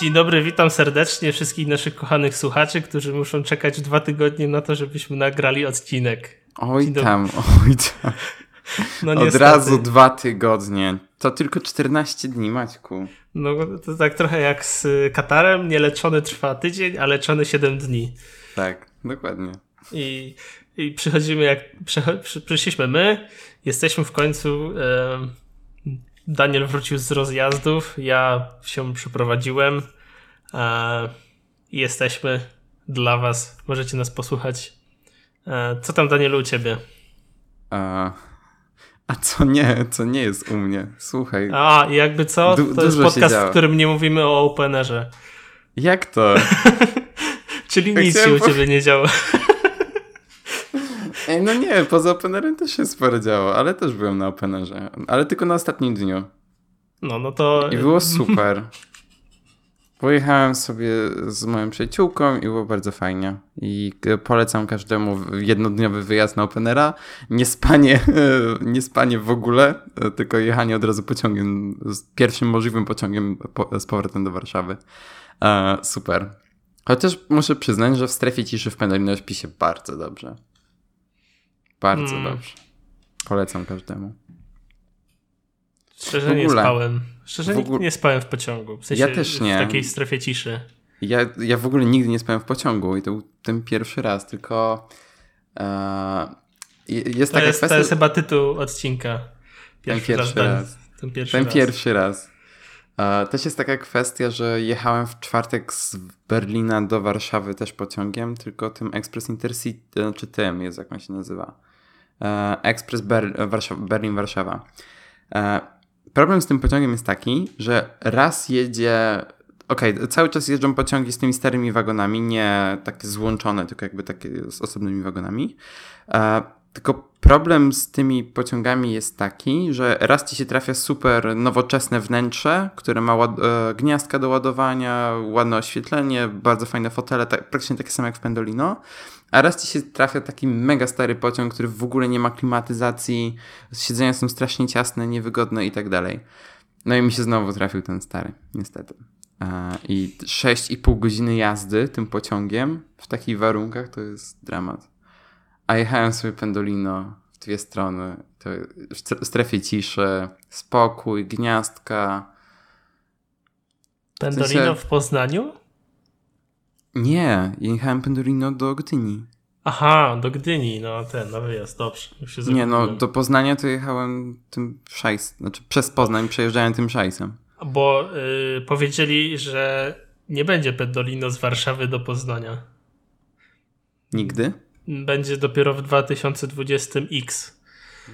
Dzień dobry, witam serdecznie wszystkich naszych kochanych słuchaczy, którzy muszą czekać dwa tygodnie na to, żebyśmy nagrali odcinek. Oj tam, oj tam. No Od razu dwa tygodnie. To tylko 14 dni, Maćku. No to tak trochę jak z Katarem. Nieleczony trwa tydzień, a leczony 7 dni. Tak, dokładnie. I, i przychodzimy jak przyszliśmy my, jesteśmy w końcu. E, Daniel wrócił z rozjazdów, ja się przeprowadziłem. E, jesteśmy dla Was. Możecie nas posłuchać. E, co tam, Danielu, u ciebie? A, a co nie, co nie jest u mnie? Słuchaj. A, jakby co? Du to jest podcast, w którym nie mówimy o openerze. Jak to? Czyli nic się u ciebie nie działo. Ej, no nie, poza openerem też się sporo działo, ale też byłem na openerze. Ale tylko na ostatnim dniu. No, no to... I było super. Pojechałem sobie z moją przyjaciółką i było bardzo fajnie. I polecam każdemu jednodniowy wyjazd na Openera. Nie spanie, nie spanie w ogóle, tylko jechanie od razu pociągiem, pierwszym możliwym pociągiem z powrotem do Warszawy. E, super. Chociaż muszę przyznać, że w strefie ciszy w Pendolino śpi się bardzo dobrze. Bardzo hmm. dobrze. Polecam każdemu. Szczerze nie spałem. Szczerze ogóle... nie spałem w pociągu. W sensie ja też nie. W takiej strefie ciszy. Ja, ja w ogóle nigdy nie spałem w pociągu i to był ten pierwszy raz, tylko e, jest to taka jest, kwestia... To jest chyba tytuł odcinka. Pierwszy, ten pierwszy raz. raz. Ten pierwszy ten raz. Pierwszy raz. E, też jest taka kwestia, że jechałem w czwartek z Berlina do Warszawy też pociągiem, tylko tym Express Intercity, znaczy tym jest jak on się nazywa. E, Express Ber Warszawa, Berlin-Warszawa. E, problem z tym pociągiem jest taki, że raz jedzie. Okej, okay, cały czas jeżdżą pociągi z tymi starymi wagonami, nie takie złączone, tylko jakby takie z osobnymi wagonami. E, tylko problem z tymi pociągami jest taki, że raz ci się trafia super nowoczesne wnętrze, które ma ład- e, gniazdka do ładowania, ładne oświetlenie, bardzo fajne fotele, tak, praktycznie takie same jak w Pendolino. A raz ci się trafia taki mega stary pociąg, który w ogóle nie ma klimatyzacji, siedzenia są strasznie ciasne, niewygodne i tak dalej. No i mi się znowu trafił ten stary, niestety. I 6,5 godziny jazdy tym pociągiem w takich warunkach to jest dramat. A jechałem sobie Pendolino w dwie strony. To w strefie ciszy, spokój, gniazdka. Pendolino w, sensie... w Poznaniu? Nie, jechałem Pendolino do Gdyni. Aha, do Gdyni, no ten, no wyjazd, dobrze. nie, no do Poznania to jechałem tym szajs, znaczy przez Poznań przejeżdżałem tym szajsem. Bo yy, powiedzieli, że nie będzie Pendolino z Warszawy do Poznania. Nigdy? Będzie dopiero w 2020X.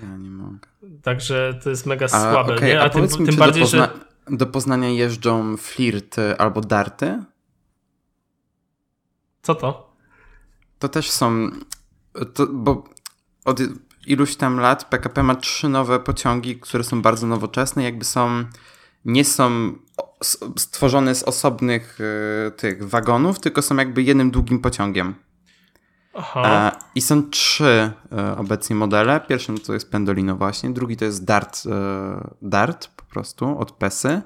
Ja nie mogę. Także to jest mega a, słabe, okay, nie? A, a tym, tym bardziej, do Pozna że... Do Poznania jeżdżą flirty albo darty? Co to? To też są. To, bo od iluś tam lat PKP ma trzy nowe pociągi, które są bardzo nowoczesne, jakby są. Nie są stworzone z osobnych y, tych wagonów, tylko są jakby jednym długim pociągiem. Aha. E, I są trzy e, obecnie modele. Pierwszy to jest Pendolino właśnie, drugi to jest Dart, e, Dart po prostu od Pesy.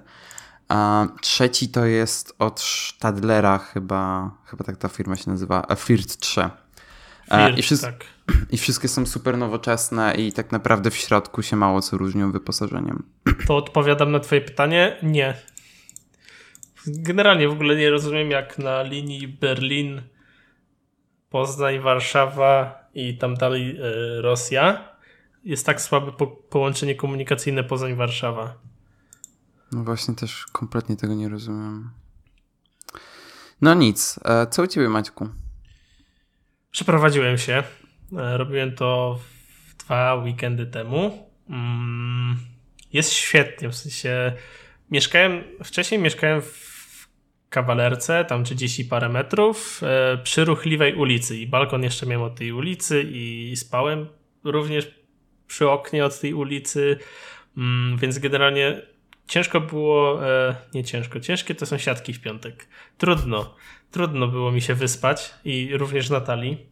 A trzeci to jest od Stadlera chyba, chyba tak ta firma się nazywa, Flirt 3. Flirt, I, wszyscy, tak. I wszystkie są super nowoczesne i tak naprawdę w środku się mało co różnią wyposażeniem. To odpowiadam na twoje pytanie? Nie. Generalnie w ogóle nie rozumiem jak na linii Berlin, Poznań, Warszawa i tam dalej y, Rosja jest tak słabe po połączenie komunikacyjne Poznań-Warszawa. No właśnie też kompletnie tego nie rozumiem. No nic. E, co u ciebie, Maćku? Przeprowadziłem się. E, robiłem to dwa weekendy temu. Mm, jest świetnie, w sensie mieszkałem, wcześniej mieszkałem w kawalerce, tam 30 parę metrów, e, przy ruchliwej ulicy i balkon jeszcze miałem od tej ulicy i spałem również przy oknie od tej ulicy, mm, więc generalnie ciężko było, e, nie ciężko, ciężkie to są siatki w piątek. Trudno, trudno było mi się wyspać i również Natalii.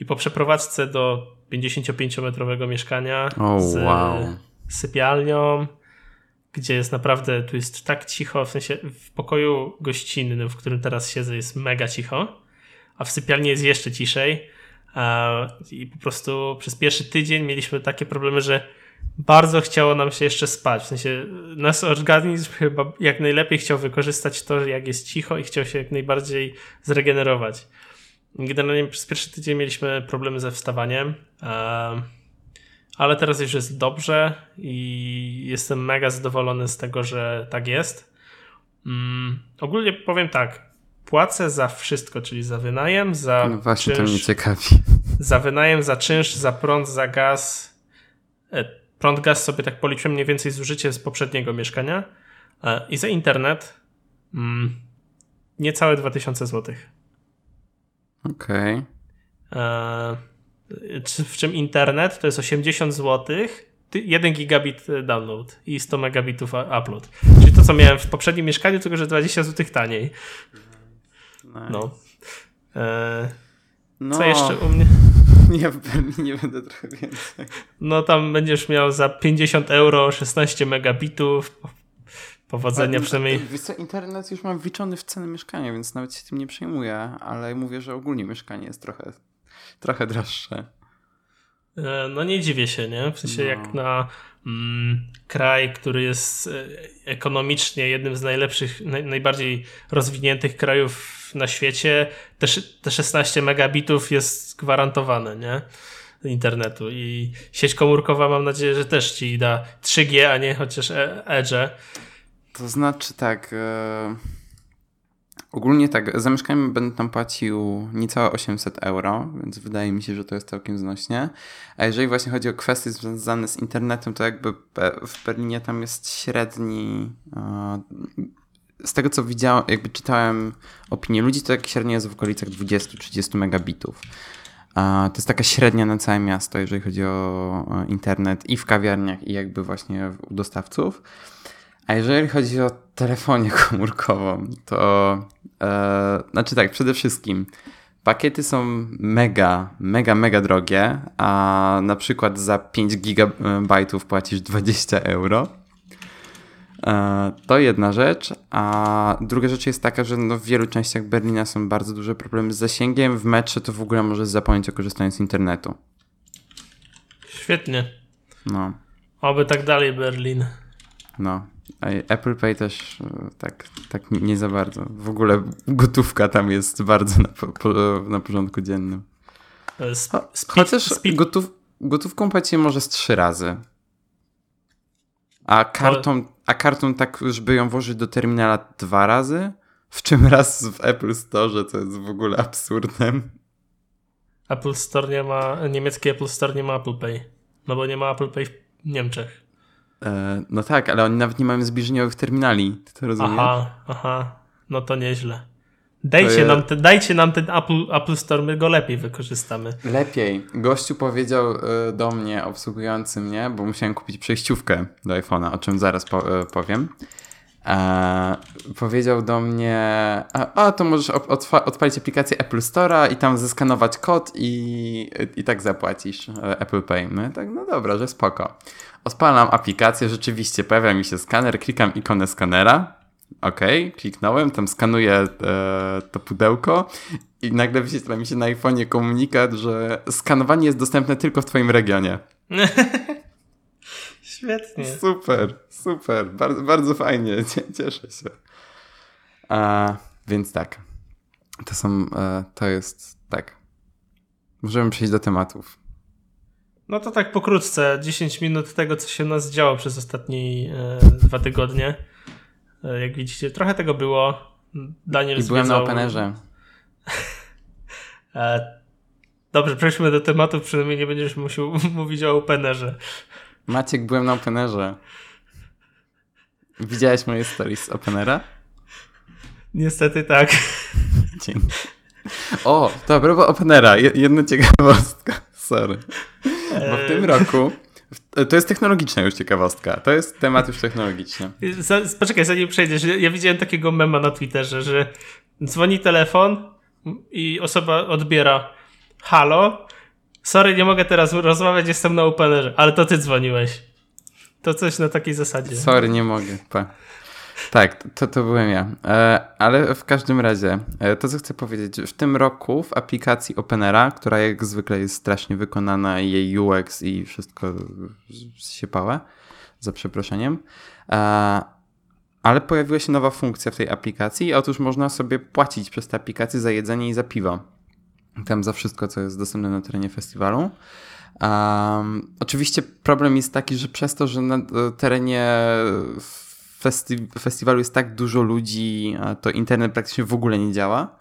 I po przeprowadzce do 55-metrowego mieszkania oh, z wow. sypialnią, gdzie jest naprawdę, tu jest tak cicho, w sensie w pokoju gościnnym, w którym teraz siedzę, jest mega cicho, a w sypialni jest jeszcze ciszej. I po prostu przez pierwszy tydzień mieliśmy takie problemy, że bardzo chciało nam się jeszcze spać. W sensie nasz organizm chyba jak najlepiej chciał wykorzystać to, jak jest cicho i chciał się jak najbardziej zregenerować. Generalnie przez pierwszy tydzień mieliśmy problemy ze wstawaniem, ale teraz już jest dobrze i jestem mega zadowolony z tego, że tak jest. Mm, ogólnie powiem tak, płacę za wszystko, czyli za wynajem, za no właśnie, czynsz, to mnie ciekawi. Za wynajem, za czynsz, za prąd, za gaz. E, prąd, gaz sobie tak policzyłem mniej więcej zużycie z poprzedniego mieszkania e, i za internet mm, niecałe 2000 zł. Okej. Okay. E, w czym internet to jest 80 zł, 1 gigabit download i 100 megabitów upload. Czyli to, co miałem w poprzednim mieszkaniu, tylko że 20 zł taniej. No. E, no. Co jeszcze u mnie? W Berlinie będę trochę więcej. No tam będziesz miał za 50 euro 16 megabitów. Powodzenia przynajmniej. Wiesz co, internet już mam wliczony w cenę mieszkania, więc nawet się tym nie przejmuję, ale mówię, że ogólnie mieszkanie jest trochę, trochę droższe. E, no nie dziwię się, nie? W sensie no. jak na mm, kraj, który jest e, ekonomicznie jednym z najlepszych, naj, najbardziej rozwiniętych krajów na świecie, te, te 16 megabitów jest gwarantowane, nie? Internetu i sieć komórkowa mam nadzieję, że też ci da 3G, a nie chociaż e, Edge. To znaczy tak. Ogólnie tak, za mieszkanie będę tam płacił niecałe 800 euro, więc wydaje mi się, że to jest całkiem znośnie. A jeżeli właśnie chodzi o kwestie związane z internetem, to jakby w Berlinie tam jest średni. Z tego co widziałem, jakby czytałem opinie ludzi, to jak średnio jest w okolicach 20-30 megabitów. To jest taka średnia na całe miasto, jeżeli chodzi o internet i w kawiarniach, i jakby właśnie u dostawców. A jeżeli chodzi o telefonię komórkową, to e, znaczy tak, przede wszystkim pakiety są mega, mega, mega drogie, a na przykład za 5 gigabajtów płacisz 20 euro. E, to jedna rzecz, a druga rzecz jest taka, że no w wielu częściach Berlina są bardzo duże problemy z zasięgiem. W metrze to w ogóle możesz zapomnieć o korzystaniu z internetu. Świetnie. No. Oby tak dalej Berlin. No. Apple Pay też e, tak, tak nie za bardzo. W ogóle gotówka tam jest bardzo na, po, na porządku dziennym. Sp Chociaż gotów, gotówką płaci może z trzy razy. A kartą, a kartą tak już by ją włożyć do terminala dwa razy? W czym raz w Apple Store, co jest w ogóle absurdem. Apple Store nie ma, niemiecki Apple Store nie ma Apple Pay. No bo nie ma Apple Pay w Niemczech. E, no tak, ale oni nawet nie mają zbliżeniowych terminali. Ty to rozumiesz? Aha, aha. No to nieźle. Dajcie, nam, te, dajcie nam ten Apple, Apple Store, my go lepiej wykorzystamy. Lepiej. Gościu powiedział y, do mnie, obsługujący mnie, bo musiałem kupić przejściówkę do iPhone'a, o czym zaraz y, powiem. E, powiedział do mnie, a, a to możesz odpalić aplikację Apple Store'a i tam zeskanować kod i, i tak zapłacisz e, Apple Pay. No tak, no dobra, że spoko. Odpalam aplikację, rzeczywiście pojawia mi się skaner, klikam ikonę skanera, OK, kliknąłem, tam skanuję e, to pudełko i nagle wyświetla mi się na iPhone'ie komunikat, że skanowanie jest dostępne tylko w twoim regionie. Świetnie. Super, super, bardzo, bardzo fajnie, cieszę się. A, więc tak, to są, e, to jest, tak. Możemy przejść do tematów. No to tak pokrótce, 10 minut tego, co się u nas działo przez ostatnie dwa tygodnie. E, jak widzicie, trochę tego było. Daniel I byłem zwiedzał... na Openerze. E, dobrze, przejdźmy do tematu, przynajmniej nie będziesz musiał mówić o Openerze. Maciek, byłem na Openerze. Widziałeś moje stories z Openera? Niestety tak. Dzięki. O, to a propos Openera, jedna ciekawostka. Sorry. Bo w tym e, roku to jest technologiczna już ciekawostka. To jest temat już technologiczny. Poczekaj, zanim przejdziesz. Ja widziałem takiego mema na Twitterze, że dzwoni telefon i osoba odbiera halo, sorry, nie mogę teraz rozmawiać, jestem na openerze, ale to ty dzwoniłeś. To coś na takiej zasadzie. Sorry, nie mogę. Pa. Tak, to, to byłem ja. E, ale w każdym razie, e, to co chcę powiedzieć, w tym roku w aplikacji Openera, która jak zwykle jest strasznie wykonana, jej UX i wszystko siepałe, za przeproszeniem, e, ale pojawiła się nowa funkcja w tej aplikacji. Otóż można sobie płacić przez tę aplikację za jedzenie i za piwo. Tam za wszystko, co jest dostępne na terenie festiwalu. Um, oczywiście problem jest taki, że przez to, że na terenie festi festiwalu jest tak dużo ludzi, to internet praktycznie w ogóle nie działa.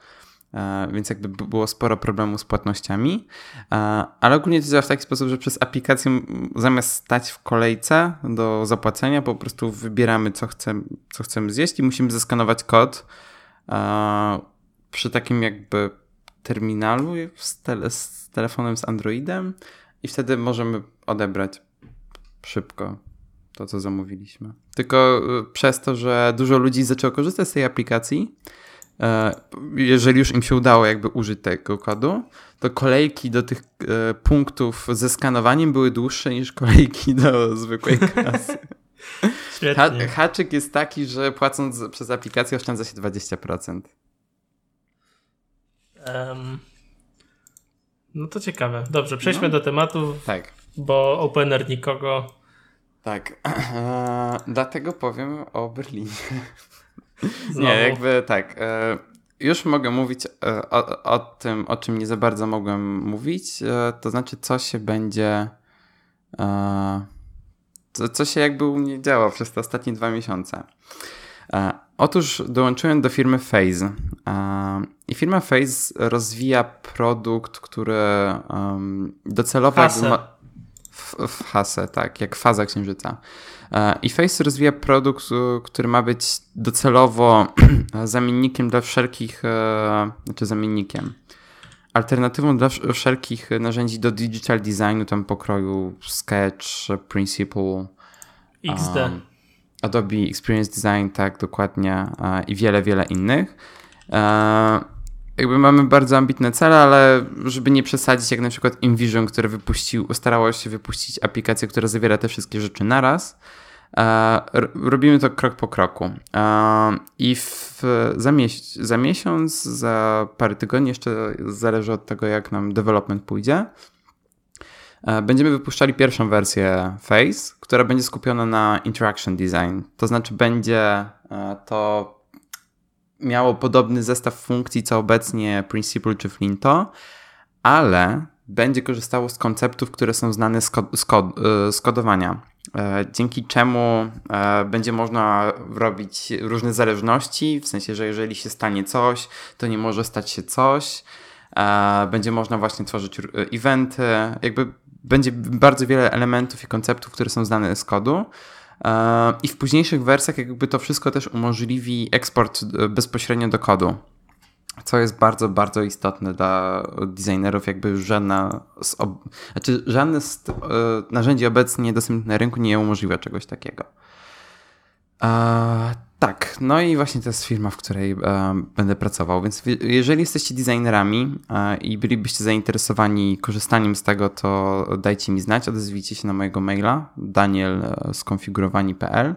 E, więc jakby było sporo problemów z płatnościami. E, ale ogólnie to działa w taki sposób, że przez aplikację zamiast stać w kolejce do zapłacenia, po prostu wybieramy, co chcemy, co chcemy zjeść i musimy zeskanować kod e, przy takim jakby terminalu z, tele, z telefonem z Androidem i wtedy możemy odebrać szybko to, co zamówiliśmy. Tylko przez to, że dużo ludzi zaczęło korzystać z tej aplikacji, E, jeżeli już im się udało jakby użyć tego kodu, to kolejki do tych e, punktów ze skanowaniem były dłuższe niż kolejki do zwykłej kasy. Ha haczyk jest taki, że płacąc przez aplikację oszczędza się 20%. Um, no to ciekawe. Dobrze, przejdźmy no. do tematu. Tak. Bo opener nikogo. Tak. Eee, dlatego powiem o Berlinie. Nie, jakby tak. E, już mogę mówić e, o, o, tym, o czym nie za bardzo mogłem mówić. E, to znaczy, co się będzie. Co, co się jakby u mnie działo przez te ostatnie dwa miesiące. Otóż dołączyłem do firmy Phase. I firma Phase rozwija produkt, który docelowo. Hasę. Ma, w, hasę, tak, jak faza księżyca. E, I Face rozwija produkt, który ma być docelowo zamiennikiem dla wszelkich, e, znaczy zamiennikiem, alternatywą dla wszelkich narzędzi do digital designu, tam pokroju Sketch, Principle, XD. Um, Adobe Experience Design, tak, dokładnie, i wiele, wiele innych. Jakby mamy bardzo ambitne cele, ale żeby nie przesadzić, jak na przykład InVision, które wypuścił, starało się wypuścić aplikację, która zawiera te wszystkie rzeczy naraz, e, robimy to krok po kroku. E, I w, za, za miesiąc, za parę tygodni, jeszcze zależy od tego, jak nam development pójdzie, e, będziemy wypuszczali pierwszą wersję Face, która będzie skupiona na interaction design. To znaczy będzie to miało podobny zestaw funkcji co obecnie Principle czy Flinto, ale będzie korzystało z konceptów, które są znane z, kod z, kod z kodowania. E, dzięki czemu e, będzie można robić różne zależności, w sensie, że jeżeli się stanie coś, to nie może stać się coś. E, będzie można właśnie tworzyć eventy, jakby będzie bardzo wiele elementów i konceptów, które są znane z kodu. I w późniejszych wersjach jakby to wszystko też umożliwi eksport bezpośrednio do kodu co jest bardzo, bardzo istotne dla designerów, jakby żadna z ob... znaczy, żadne z e, narzędzi obecnie dostępnych na rynku nie umożliwia czegoś takiego. Tak, no i właśnie to jest firma, w której e, będę pracował, więc jeżeli jesteście designerami e, i bylibyście zainteresowani korzystaniem z tego, to dajcie mi znać, odezwijcie się na mojego maila daniel.skonfigurowani.pl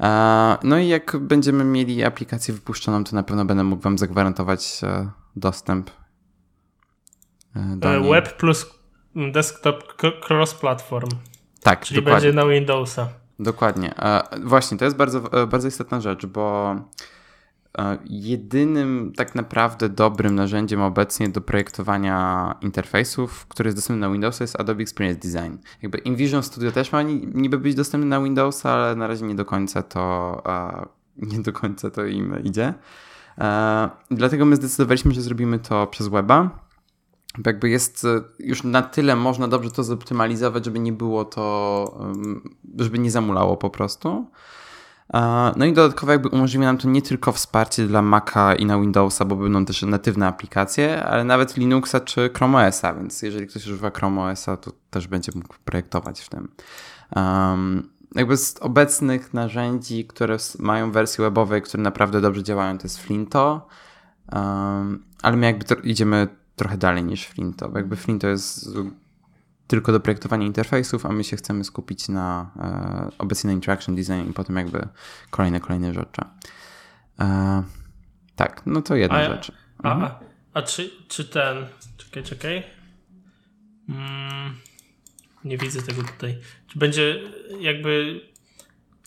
E, no i jak będziemy mieli aplikację wypuszczoną, to na pewno będę mógł Wam zagwarantować e, dostęp e, do niej. Web plus desktop cross-platform. Tak, Czyli dokładnie. będzie na Windowsa. Dokładnie. Właśnie, to jest bardzo, bardzo istotna rzecz, bo Jedynym tak naprawdę dobrym narzędziem obecnie do projektowania interfejsów, który jest dostępny na Windowsa jest Adobe Experience Design. Jakby InVision Studio też ma niby być dostępny na Windowsa, ale na razie nie do końca to nie do końca to im idzie. Dlatego my zdecydowaliśmy, że zrobimy to przez weba. Jakby jest już na tyle można dobrze to zoptymalizować, żeby nie było to, żeby nie zamulało po prostu. No i dodatkowo jakby umożliwia nam to nie tylko wsparcie dla Maca i na Windowsa, bo będą też natywne aplikacje, ale nawet Linuxa czy Chrome OSa, więc jeżeli ktoś używa Chrome OSa, to też będzie mógł projektować w tym. Um, jakby z obecnych narzędzi, które mają wersje webowe, które naprawdę dobrze działają, to jest Flinto, um, ale my jakby idziemy trochę dalej niż Flinto. Jakby Flinto jest tylko do projektowania interfejsów, a my się chcemy skupić na e, obecnie na interaction design i potem jakby kolejne, kolejne rzeczy. E, tak, no to jedna a, rzecz. Mhm. A, a czy, czy ten. Czekaj, czekaj. Mm, nie widzę tego tutaj. Czy będzie jakby.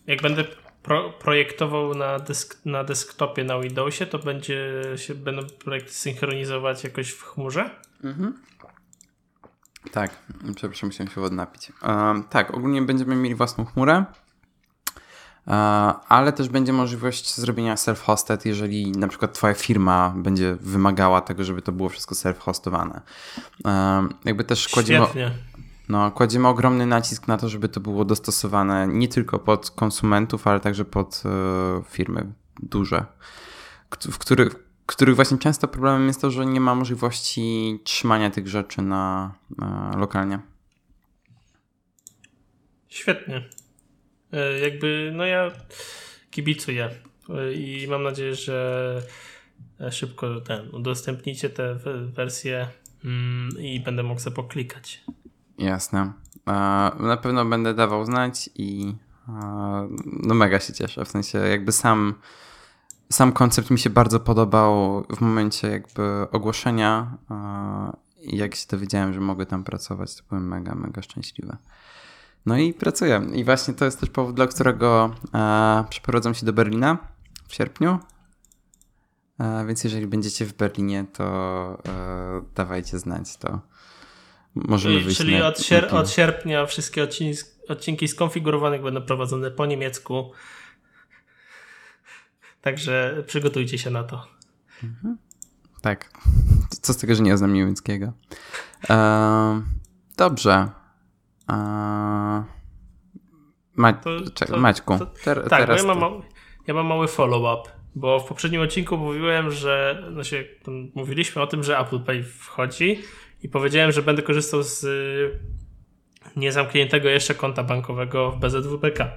Jak będę pro, projektował na, desk, na desktopie na Windowsie, to będzie się będą projekty synchronizować jakoś w chmurze? Mhm. Tak, przepraszam, musiałem się wody napić. Um, tak, ogólnie będziemy mieli własną chmurę, uh, ale też będzie możliwość zrobienia self-hosted, jeżeli na przykład twoja firma będzie wymagała tego, żeby to było wszystko self-hostowane. Um, jakby też kładziemy, no, kładziemy ogromny nacisk na to, żeby to było dostosowane nie tylko pod konsumentów, ale także pod uh, firmy duże, w których których właśnie często problemem jest to, że nie ma możliwości trzymania tych rzeczy na, na lokalnie. Świetnie. E, jakby, no ja kibicuję e, i mam nadzieję, że szybko ten, udostępnicie te wersje mm, i będę mógł sobie poklikać. Jasne. Na pewno będę dawał znać i no mega się cieszę. W sensie jakby sam sam koncept mi się bardzo podobał w momencie jakby ogłoszenia i jak się dowiedziałem, że mogę tam pracować, to byłem mega, mega szczęśliwy. No i pracuję. I właśnie to jest też powód, dla którego przeprowadzam się do Berlina w sierpniu. Więc jeżeli będziecie w Berlinie, to e, dawajcie znać, to możemy wyjść Czyli na, od, sier od sierpnia wszystkie odcinki, odcinki skonfigurowanych będą prowadzone po niemiecku Także przygotujcie się na to. Mhm. Tak. Co z tego, że nie znam niemieckiego. Eee, dobrze. Eee, Ma to, to, Maćku, ter, tak, teraz ja mam, ja mam mały follow-up, bo w poprzednim odcinku mówiłem, że znaczy, mówiliśmy o tym, że Apple Pay wchodzi i powiedziałem, że będę korzystał z y, niezamkniętego jeszcze konta bankowego w BZWPK.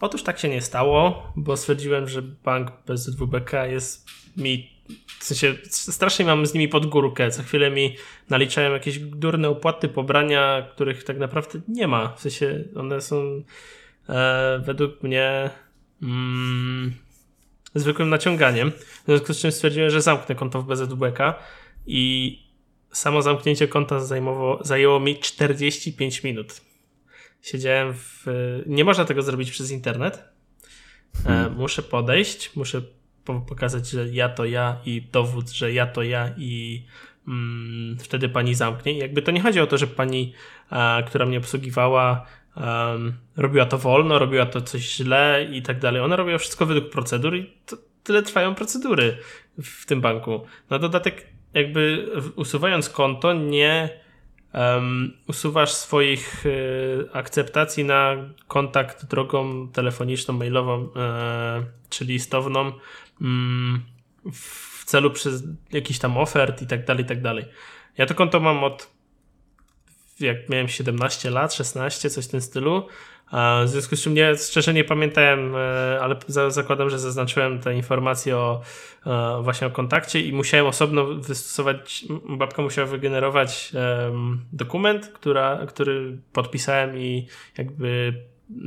Otóż tak się nie stało, bo stwierdziłem, że bank bez WBK jest mi. W sensie strasznie mam z nimi pod górkę. Co chwilę mi naliczają jakieś durne opłaty pobrania, których tak naprawdę nie ma. W sensie one są e, według mnie mm, zwykłym naciąganiem. W związku z czym stwierdziłem, że zamknę konto w BZWBK i samo zamknięcie konta zajmowało, zajęło mi 45 minut siedziałem w. Nie można tego zrobić przez internet. E, hmm. Muszę podejść, muszę pokazać, że ja to ja i dowód, że ja to ja i mm, wtedy pani zamknie. I jakby to nie chodzi o to, że pani, a, która mnie obsługiwała, um, robiła to wolno, robiła to coś źle i tak dalej. Ona robiła wszystko według procedur i to, tyle trwają procedury w tym banku. Na dodatek, jakby usuwając konto, nie um, usuwasz swoich y, akceptacji na kontakt drogą telefoniczną, mailową e, czy listowną mm, w celu przez jakiś tam ofert i tak dalej, i tak dalej. Ja to konto mam od jak miałem 17 lat, 16, coś w tym stylu. W związku z czym nie, szczerze nie pamiętałem, e, ale zakładam, że zaznaczyłem te informacje o e, właśnie o kontakcie i musiałem osobno wystosować, babka musiała wygenerować dokument, która, który podpisałem i jakby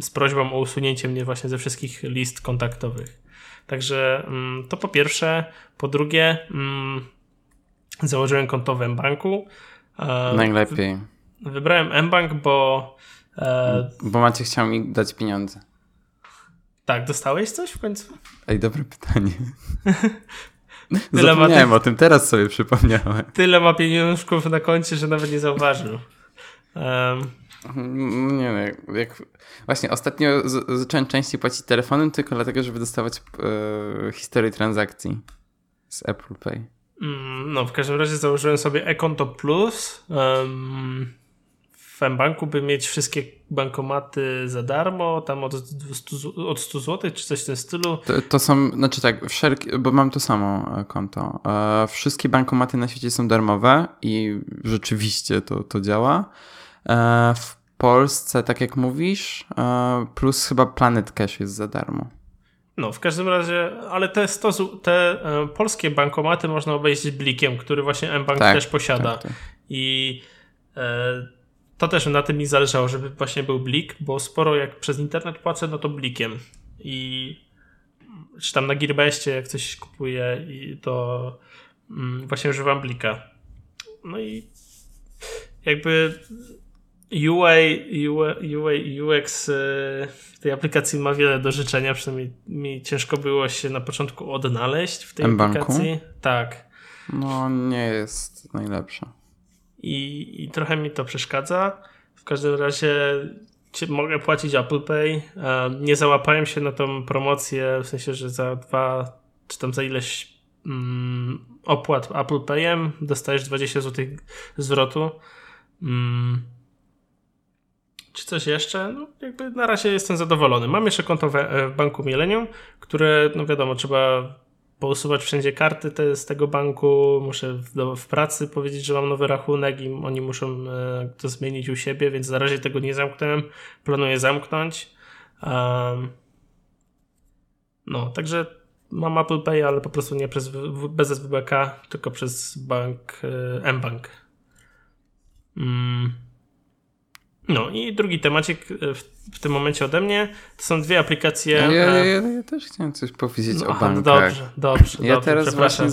z prośbą o usunięcie mnie właśnie ze wszystkich list kontaktowych. Także mm, to po pierwsze. Po drugie, mm, założyłem konto w banku. Najlepiej. Wybrałem mBank, bo E... Bo Macie chciał mi dać pieniądze. Tak, dostałeś coś w końcu? Ej, dobre pytanie. Zapomniałem o tym, teraz sobie przypomniałem. Tyle ma pieniążków na koncie, że nawet nie zauważył. Um. Nie no, jak, właśnie ostatnio zacząłem częściej płacić telefonem tylko dlatego, żeby dostawać e, historię transakcji z Apple Pay. Mm, no, w każdym razie założyłem sobie Ekonto Plus. Um, mBanku by mieć wszystkie bankomaty za darmo, tam od 100, od 100 zł, czy coś w tym stylu. To, to są, znaczy tak, wszelkie, bo mam to samo e, konto. E, wszystkie bankomaty na świecie są darmowe i rzeczywiście to, to działa. E, w Polsce, tak jak mówisz, e, plus chyba Planet Cash jest za darmo. No, w każdym razie, ale te, stosu, te polskie bankomaty można obejrzeć blikiem, który właśnie mBank tak, też posiada. Tak, tak. I to też na tym mi zależało, żeby właśnie był blik, bo sporo jak przez internet płacę, no to blikiem. I czy tam na Gearbestie jak coś kupuję, i to mm, właśnie używam blika. No i jakby UI, UI, UX tej aplikacji ma wiele do życzenia, przynajmniej mi ciężko było się na początku odnaleźć w tej M-banku? aplikacji. Tak. No nie jest najlepsza. I, I trochę mi to przeszkadza. W każdym razie mogę płacić Apple Pay. Nie załapałem się na tą promocję, w sensie, że za dwa, czy tam za ileś mm, opłat Apple Payem dostajesz 20 zł zwrotu. Mm. Czy coś jeszcze? No, jakby na razie jestem zadowolony. Mam jeszcze konto w, w banku Millennium, które, no wiadomo, trzeba pousuwać wszędzie karty te, z tego banku, muszę w, w, pracy powiedzieć, że mam nowy rachunek i oni muszą e, to zmienić u siebie, więc na razie tego nie zamknąłem. Planuję zamknąć. Um, no, także mam Apple Pay, ale po prostu nie przez bez tylko przez bank e, mBank. Mm. No i drugi temacik e, w, w, tym momencie ode mnie to są dwie aplikacje. Ja, ja, ja, ja też chciałem coś powiedzieć no, o bankach. Dobrze, dobrze. Ja, dobrze, teraz właśnie,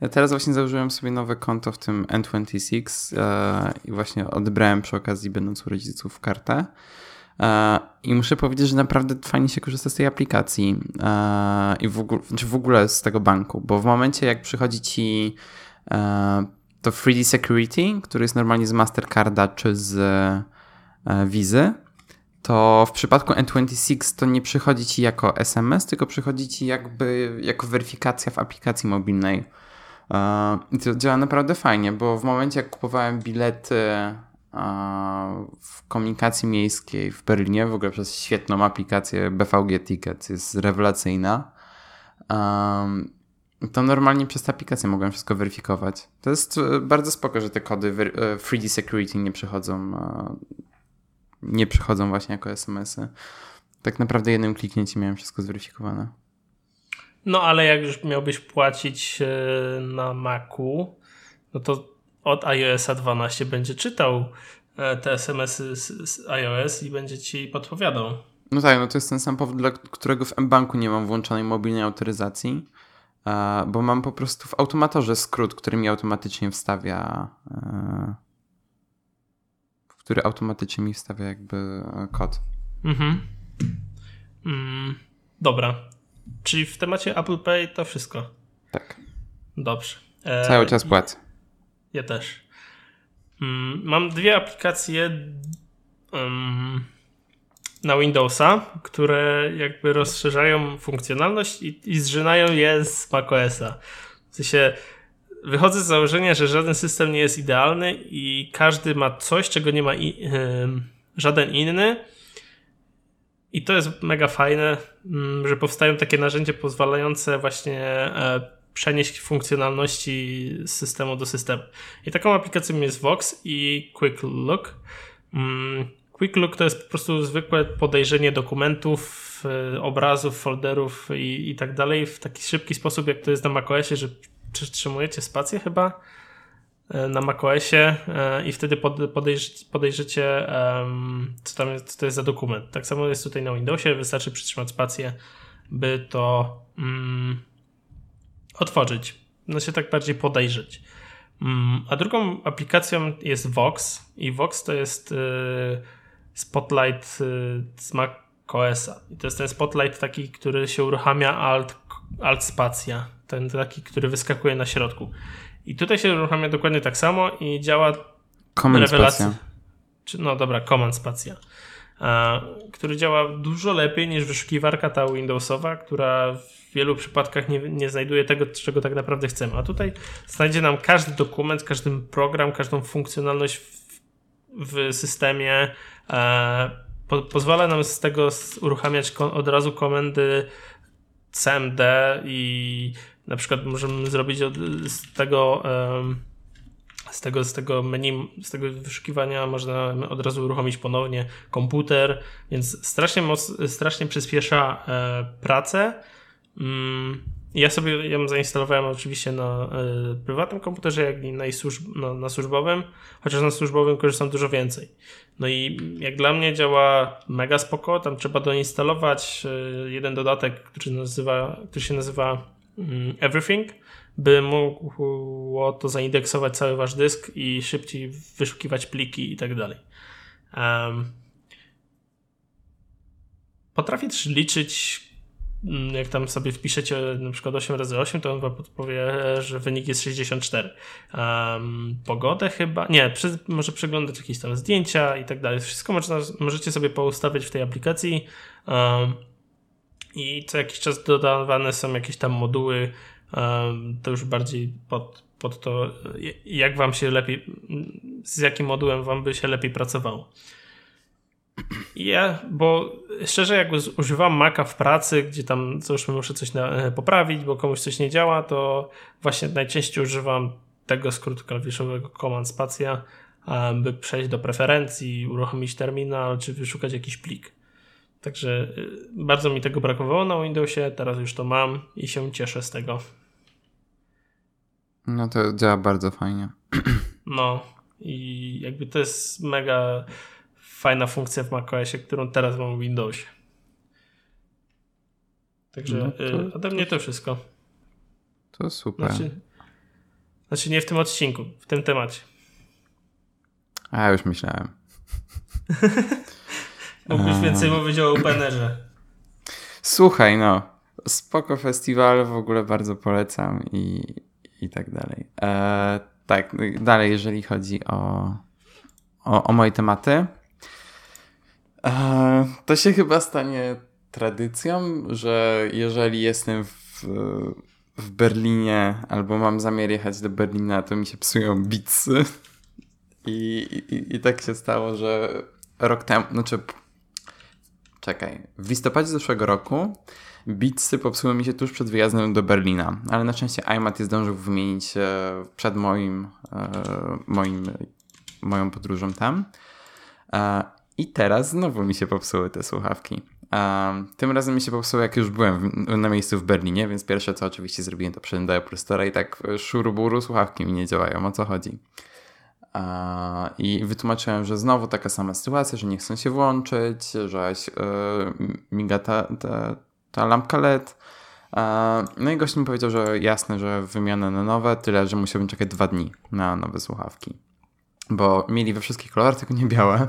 ja teraz właśnie założyłem sobie nowe konto w tym N26 e, i właśnie odebrałem przy okazji, będąc u rodziców, kartę. E, I muszę powiedzieć, że naprawdę fajnie się korzysta z tej aplikacji e, i w ogóle, znaczy w ogóle z tego banku, bo w momencie jak przychodzi ci e, to 3D Security, który jest normalnie z Mastercarda czy z e, Wizy, to w przypadku N26 to nie przychodzi ci jako SMS, tylko przychodzi ci jakby jako weryfikacja w aplikacji mobilnej. E, I to działa naprawdę fajnie, bo w momencie jak kupowałem bilety e, w komunikacji miejskiej w Berlinie, w ogóle przez świetną aplikację BVG Ticket, jest rewelacyjna, to normalnie przez tę aplikację mogłem wszystko weryfikować. To jest bardzo spoko, że te kody 3D Security nie przychodzą nie przychodzą właśnie jako SMS-y. Tak naprawdę jednym kliknięciem miałem wszystko zweryfikowane. No ale jak już miałbyś płacić e, na Macu, no to od iOS 12 będzie czytał e, te SMS-y z iOS i będzie ci podpowiadał. No tak, no to jest ten sam powód, dla którego w mBanku nie mam włączonej mobilnej autoryzacji, e, bo mam po prostu w automatorze skrót, który mi automatycznie wstawia który automatycznie mi wstawia jakby e, kod. Mhm. Mm, dobra. Czyli w temacie Apple Pay to wszystko. Tak. Dobrze. E, Cały czas płacę. Ja też. Mm, mam dwie aplikacje um, na Windowsa, które jakby rozszerzają funkcjonalność i, i zżynają je z macOSa. W sensie wychodzę z założenia, że żaden system nie jest idealny i każdy ma coś, czego nie ma i, yy, żaden inny. I to jest mega fajne, yy, że powstają takie narzędzia pozwalające właśnie e, przenieść funkcjonalności z systemu do systemu. I taką aplikacją jest Vox i Quick Look. Mm, Quick Look to jest po prostu zwykłe podejrzenie dokumentów, obrazów, folderów i, i tak dalej w taki szybki sposób, jak to jest na macOSie, że przytrzymujecie spację chyba e, na macOSie e, i wtedy podejrz, podejrzycie, co tam jest, co to jest za dokument. Tak samo jest tutaj na Windowsie, wystarczy przytrzymać spację, by to mm, otworzyć. No się tak bardziej podejrzeć. Mm, a drugą aplikacją jest Vox i Vox to jest y, Spotlight y, z macOSa. I to jest ten Spotlight taki, który się uruchamia alt, alt spacja ten taki, który wyskakuje na środku. I tutaj się uruchamia dokładnie tak samo i działa Command rewelacja. Czy, no dobra, Command Spacja. A, który działa dużo lepiej niż wyszukiwarka ta Windowsowa, która w wielu przypadkach nie, nie znajduje tego, czego tak naprawdę chcemy. A tutaj znajdzie nam każdy dokument, każdy program, każdą funkcjonalność w, w systemie. E, po, pozwala nam z tego uruchamiać od razu komendy CMD i na przykład możemy zrobić od, z tego z tego, z tego menu, z tego wyszukiwania można od razu uruchomić ponownie komputer, więc strasznie moc, strasznie przyspiesza e, pracę. Mm, ja sobie ją zainstalowałem oczywiście na y, prywatnym komputerze, jak i na, służb, no, na służbowym, chociaż na służbowym korzystam dużo więcej. No i jak dla mnie działa mega spoko, tam trzeba doinstalować y, jeden dodatek, który, nazywa, który się nazywa Everything, by mogło to zaindeksować cały wasz dysk i szybciej wyszukiwać pliki i tak dalej. Um, potrafi też liczyć Mm, jak tam sobie wpiszecie na przykład 8 razy 8 to on wam podpowie, że wynik jest 64. Um, pogodę chyba, nie, przy, może przeglądać jakieś tam zdjęcia i tak dalej. Wszystko można, możecie sobie poustawiać w tej aplikacji um, i co jakiś czas dodawane są jakieś tam moduły, um, to już bardziej pod, pod to, jak wam się lepiej, z jakim modułem wam by się lepiej pracowało. Ja, bo szczerze, jak używam Maca w pracy, gdzie tam załóżmy muszę coś na, e, poprawić, bo komuś coś nie działa, to właśnie najczęściej używam tego skrótu klawiszowego Command Spacja, by przejść do preferencji, uruchomić terminal, czy wyszukać jakiś plik. Także e, bardzo mi tego brakowało na Windowsie, teraz już to mam i się cieszę z tego. No to działa bardzo fajnie. No i jakby to jest mega fajna funkcja w macOSie, którą teraz mam w Windowsie. Także no to, y, ode mnie to wszystko. To super. Znaczy, znaczy nie w tym odcinku, w tym temacie. A ja już myślałem. Mógłbyś więcej mówić o Openerze. Słuchaj, no. Spoko festiwal, w ogóle bardzo polecam i, i tak dalej. E, tak, dalej, jeżeli chodzi o, o, o moje tematy, to się chyba stanie tradycją, że jeżeli jestem w, w Berlinie albo mam zamiar jechać do Berlina, to mi się psują bitsy. I, i, I tak się stało, że rok temu, znaczy czekaj, w listopadzie zeszłego roku bitsy popsuły mi się tuż przed wyjazdem do Berlina, ale na szczęście iMat je zdążył wymienić przed moim, e, moim moją podróżą tam. I teraz znowu mi się popsuły te słuchawki. Tym razem mi się popsuło, jak już byłem na miejscu w Berlinie, więc pierwsze co oczywiście zrobiłem, to przyszedłem do Apple Store i tak szuruburu słuchawki mi nie działają. O co chodzi? I wytłumaczyłem, że znowu taka sama sytuacja, że nie chcą się włączyć, że yy, miga ta, ta, ta lampka LED. No i gość mi powiedział, że jasne, że wymiana na nowe, tyle, że musiałbym czekać dwa dni na nowe słuchawki. Bo mieli we wszystkich kolorach, tylko nie białe.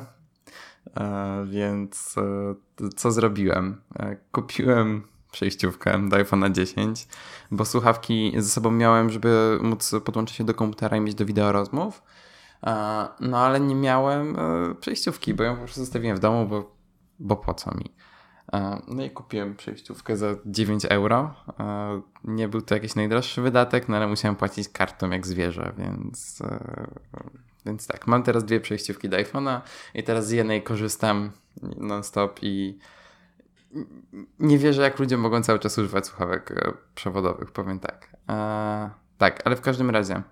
E, więc e, co zrobiłem? E, kupiłem przejściówkę do iPhone'a 10, bo słuchawki ze sobą miałem, żeby móc podłączyć się do komputera i mieć do wideo rozmów. No ale nie miałem przejściówki, bo ją po prostu zostawiłem w domu, bo, bo po co mi? No i kupiłem przejściówkę za 9 euro. Nie był to jakiś najdroższy wydatek, no ale musiałem płacić kartą jak zwierzę, więc więc tak, mam teraz dwie przejściówki do iPhone'a i teraz z jednej korzystam non-stop i nie wierzę, jak ludzie mogą cały czas używać słuchawek e, przewodowych, powiem tak. E, tak, ale w każdym razie e,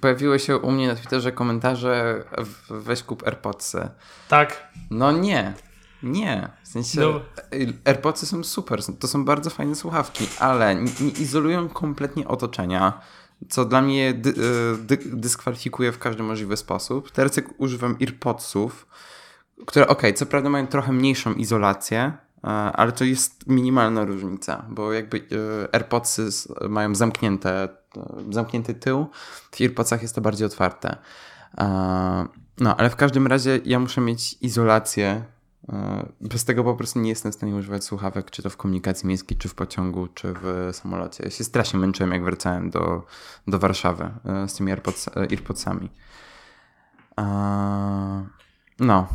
pojawiły się u mnie na Twitterze komentarze weź kup AirPodsy. Tak. No nie. Nie, w sensie no. AirPodsy są super, to są bardzo fajne słuchawki, ale nie, izolują kompletnie otoczenia co dla mnie dy, e, dy, dyskwalifikuje w każdy możliwy sposób. Teraz jak używam AirPodsów, które ok, co prawda mają trochę mniejszą izolację, e, ale to jest minimalna różnica, bo jakby e, AirPodsy mają zamknięte, zamknięty tył, w AirPodsach jest to bardziej otwarte. No, ale w każdym razie ja muszę mieć izolację E, bez tego po prostu nie jestem w stanie używać słuchawek, czy to w komunikacji miejskiej, czy w pociągu, czy w samolocie. Ja się strasznie męczyłem, jak wracałem do, do Warszawy e, z tymi AirPods, e, AirPodsami. No,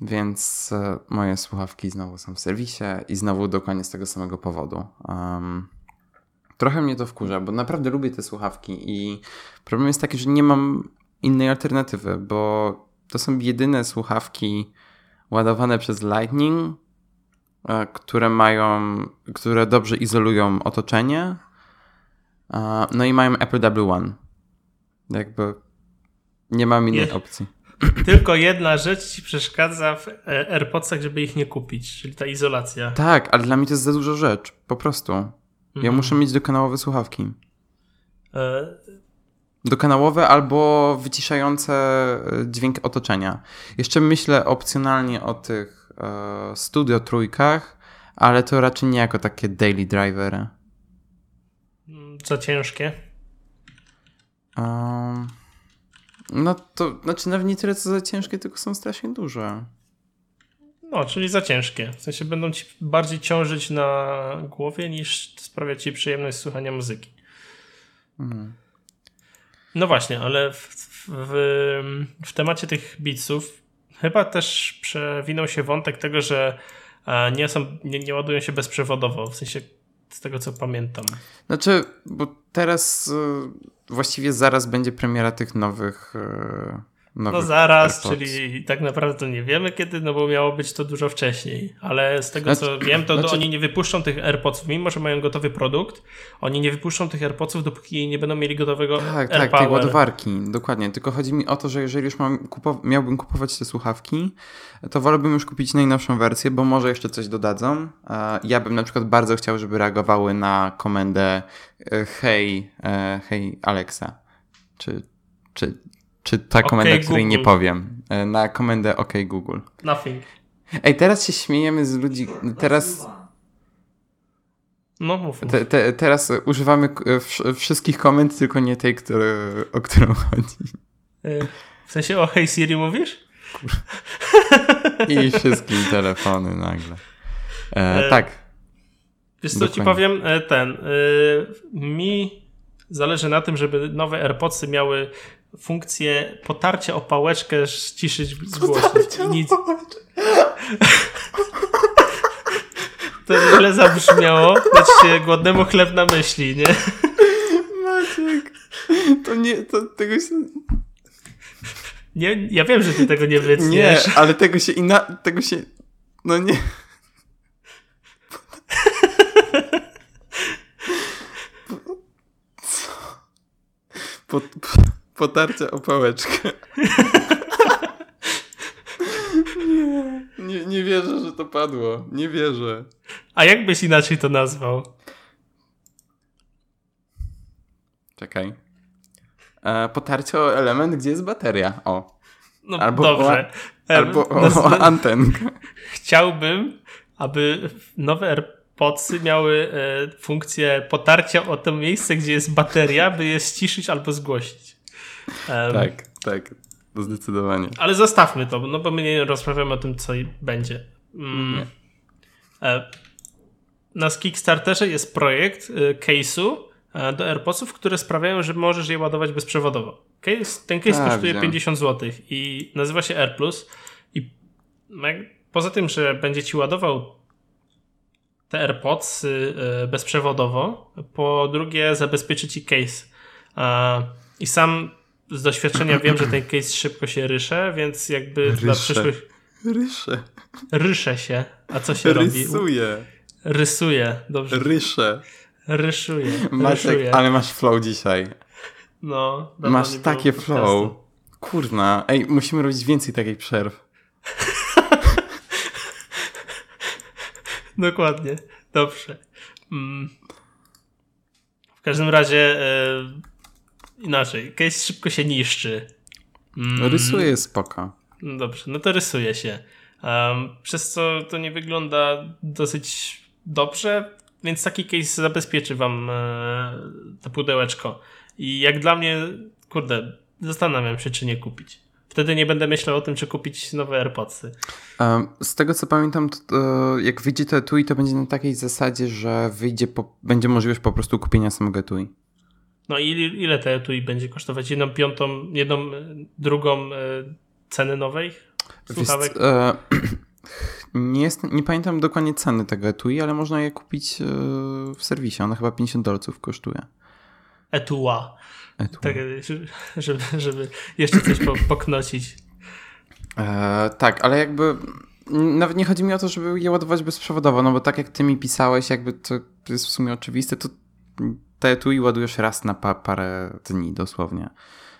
więc moje słuchawki znowu są w serwisie i znowu dokładnie z tego samego powodu. Um, trochę mnie to wkurza, bo naprawdę lubię te słuchawki i problem jest taki, że nie mam innej alternatywy, bo to są jedyne słuchawki, ładowane przez Lightning, e, które mają, które dobrze izolują otoczenie. E, no i mają Apple W1. Jakby nie mam innej opcji. Tylko jedna rzecz ci przeszkadza w e, AirPodsach, żeby ich nie kupić, czyli ta izolacja. Tak, ale dla mnie to jest za dużo rzecz, po prostu. Ja muszę mieć dokanałowe słuchawki. E, Dokanałowe albo wyciszające e, dźwięk otoczenia. Jeszcze myślę opcjonalnie o tych e, studio trójkach, ale to raczej nie jako takie daily drivery. za ciężkie. Um, no to znaczy nawet nie tyle co za ciężkie, tylko są strasznie duże. No, czyli za ciężkie. W sensie będą ci bardziej ciążyć na głowie niż sprawiać ci przyjemność słuchania muzyki. Mhm. No właśnie, ale w, w, w temacie tych beatsów chyba też przewinął się wątek tego, że e, nie, są, nie, nie ładują się bezprzewodowo, w sensie z tego co pamiętam. Znaczy, bo teraz y, właściwie zaraz będzie premiera tych nowych. No nowych zaraz, AirPods. czyli tak naprawdę nie wiemy kiedy, no bo miało być to dużo wcześniej, ale z tego co Znaczy- wiem, to znaczy- oni nie wypuszczą tych AirPodsów, mimo że mają gotowy produkt, oni nie wypuszczą tych AirPodsów, dopóki nie będą mieli gotowego Tak, tak, tej AirPower. ładowarki, dokładnie. Tylko chodzi mi o to, że jeżeli już mam kupow- miałbym kupować te słuchawki, to wolałbym już kupić najnowszą wersję, bo może jeszcze coś dodadzą. E, Ja bym na przykład bardzo chciał, żeby reagowały na komendę e, hej, e, hej Alexa. Czy, czy, czy ta OK komenda, której nie Google. powiem. E, Na komendę OK Google. Nothing. Ej, teraz się śmiejemy z ludzi, teraz... No mów. mów. Te, te, teraz używamy wsz- wszystkich komend, tylko nie tej, który, o którą chodzi. Y, W sensie o Hey Siri mówisz? I wszystkim telefony nagle. E, E, tak. Wiesz co ci Dokładnie. powiem? E, Ten. y, Mi zależy na tym, żeby nowe AirPodsy miały funkcję potarcia o pałeczkę, ściszyć, zgłosić. Nic. To źle zabrzmiało, dać się głodnemu chleb na myśli, nie? Maciek. To nie, to tego się... nie ja wiem, że ty tego nie Nie, wytniesz. ale tego się inna... Tego się... No nie. Co? Po, po, potarcie o pałeczkę. Nie, nie, nie wierzę, że to padło. Nie wierzę. A jak byś inaczej to nazwał? Czekaj. E, potarcie o element, gdzie jest bateria. O. No Albo dobrze. E, Albo o, o antenkę. Chciałbym, aby nowe AirPodsy miały e, funkcję potarcia o to miejsce, gdzie jest bateria, by je ściszyć albo zgłosić. Em, Tak, tak. Zdecydowanie. Ale zostawmy to, no bo my nie rozmawiamy o tym, co będzie. Mm. Nie. E, na Kickstarterze jest projekt e, case'u e, do AirPodsów, które sprawiają, że możesz je ładować bezprzewodowo. Case, ten case A, kosztuje widziałem. 50 zł i nazywa się AirPlus i jak- poza tym, że będzie ci ładował te AirPods bezprzewodowo, po drugie zabezpieczy ci case. I sam z doświadczenia wiem, że ten case szybko się rysze, więc jakby dla Rysze. przyszłych Ryszę. rysze się. A co się robi? Rysuję. Rysuje. Dobrze. Ryszę. Ryszuje. Ryszuje. ale masz flow dzisiaj. No, Masz takie flow. Kurna. Ej, musimy robić więcej takich przerw. Dokładnie. Dobrze. Mm. W każdym razie e, inaczej. Case szybko się niszczy. Mm. Rysuję spoko. No dobrze, no to rysuje się. Um, przez co to nie wygląda dosyć dobrze, więc taki case zabezpieczy wam e, to pudełeczko. I jak dla mnie, kurde, zastanawiam się, czy nie kupić. Wtedy nie będę myślał o tym, czy kupić nowe AirPodsy. Z tego co pamiętam, to, to jak wyjdzie to etui, to będzie na takiej zasadzie, że wyjdzie po, będzie możliwość po prostu kupienia samego etui. No i ile, te etui będzie kosztować? Jedną piątą, jedną e, drugą e, ceny nowej słuchawek? Wiesz, e, nie, jest, nie pamiętam dokładnie ceny tego etui, ale można je kupić w serwisie. Ona chyba 50 dolców kosztuje. Etua. Etui. Tak, żeby, żeby jeszcze coś po, poknocić. E, tak, ale jakby nawet nie chodzi mi o to, żeby je ładować bezprzewodowo, no bo tak jak ty mi pisałeś, jakby to jest w sumie oczywiste, to te etui ładujesz raz na pa parę dni dosłownie.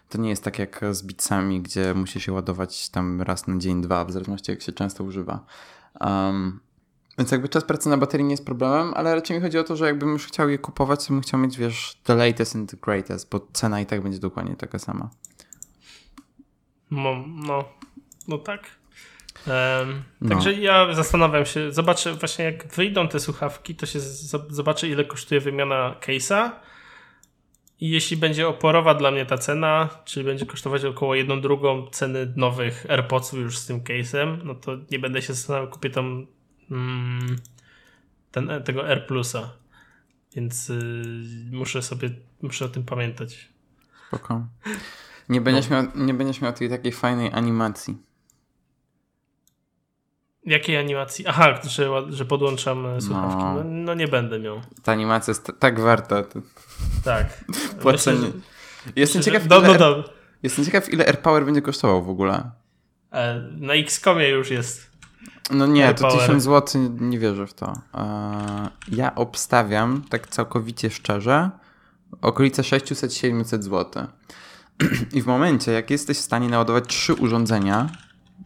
To nie jest tak jak z bitsami, gdzie musi się ładować tam raz na dzień, dwa, w zależności jak się często używa. Um, Więc jakby czas pracy na baterii nie jest problemem, ale raczej mi chodzi o to, że jakbym już chciał je kupować, to bym chciał mieć, wiesz, the latest and the greatest, bo cena i tak będzie dokładnie taka sama. No, no, no tak. No. Także ja zastanawiam się, zobaczę właśnie jak wyjdą te słuchawki, to się zobaczę ile kosztuje wymiana case'a i jeśli będzie oporowa dla mnie ta cena, czyli będzie kosztować około jedną drugą ceny nowych AirPodsów już z tym case'em, no to nie będę się zastanawiał, kupię tam mm, ten, tego Air Plusa. Więc y, muszę sobie, muszę o tym pamiętać. Spoko. Nie będziesz, no. miał, nie będziesz miał tej takiej fajnej animacji. Jakiej animacji? Aha, że, że podłączam e, słuchawki. No. no. No, nie będę miał. Ta animacja jest tak warta. Tak. Płacenie. Myślę, jestem, myślę, ciekaw, no, no, jestem ciekaw, ile AirPower będzie kosztował w ogóle. E, na Xcomie już jest. No nie, to 1000 zł nie wierzę w to. E, ja obstawiam, tak całkowicie szczerze, okolice 600-700 zł. I w momencie, jak jesteś w stanie naładować trzy urządzenia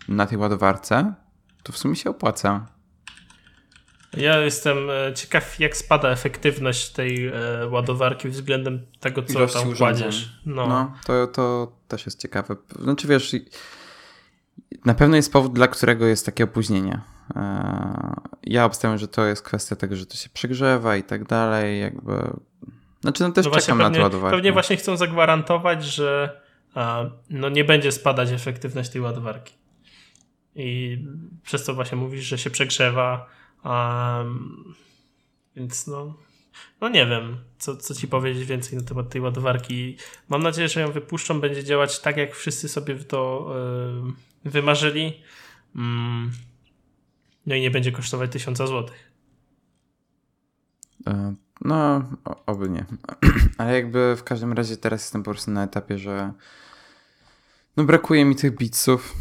na tej ładowarce, to w sumie się opłaca. Ja jestem e, ciekaw, jak spada efektywność tej e, ładowarki względem tego, co Ilości tam kładziesz. No, no to, to też jest ciekawe. Znaczy wiesz, na pewno jest powód, dla którego jest takie opóźnienie. E, ja obstawiam, że to jest kwestia tego, że to się przegrzewa i tak dalej, jakby... Znaczy, no też no czekam pewnie, na ładowarkę. Pewnie właśnie chcą zagwarantować, że no nie będzie spadać efektywność tej ładowarki. I przez to właśnie mówisz, że się przegrzewa. Um, więc no, no nie wiem, co, co ci powiedzieć więcej na temat tej ładowarki. Mam nadzieję, że ją wypuszczą, będzie działać tak, jak wszyscy sobie to yy, wymarzyli. Mm. No i nie będzie kosztować tysiąca złotych. E, no, oby nie. Ale jakby w każdym razie teraz jestem po prostu na etapie, że no brakuje mi tych bitsów.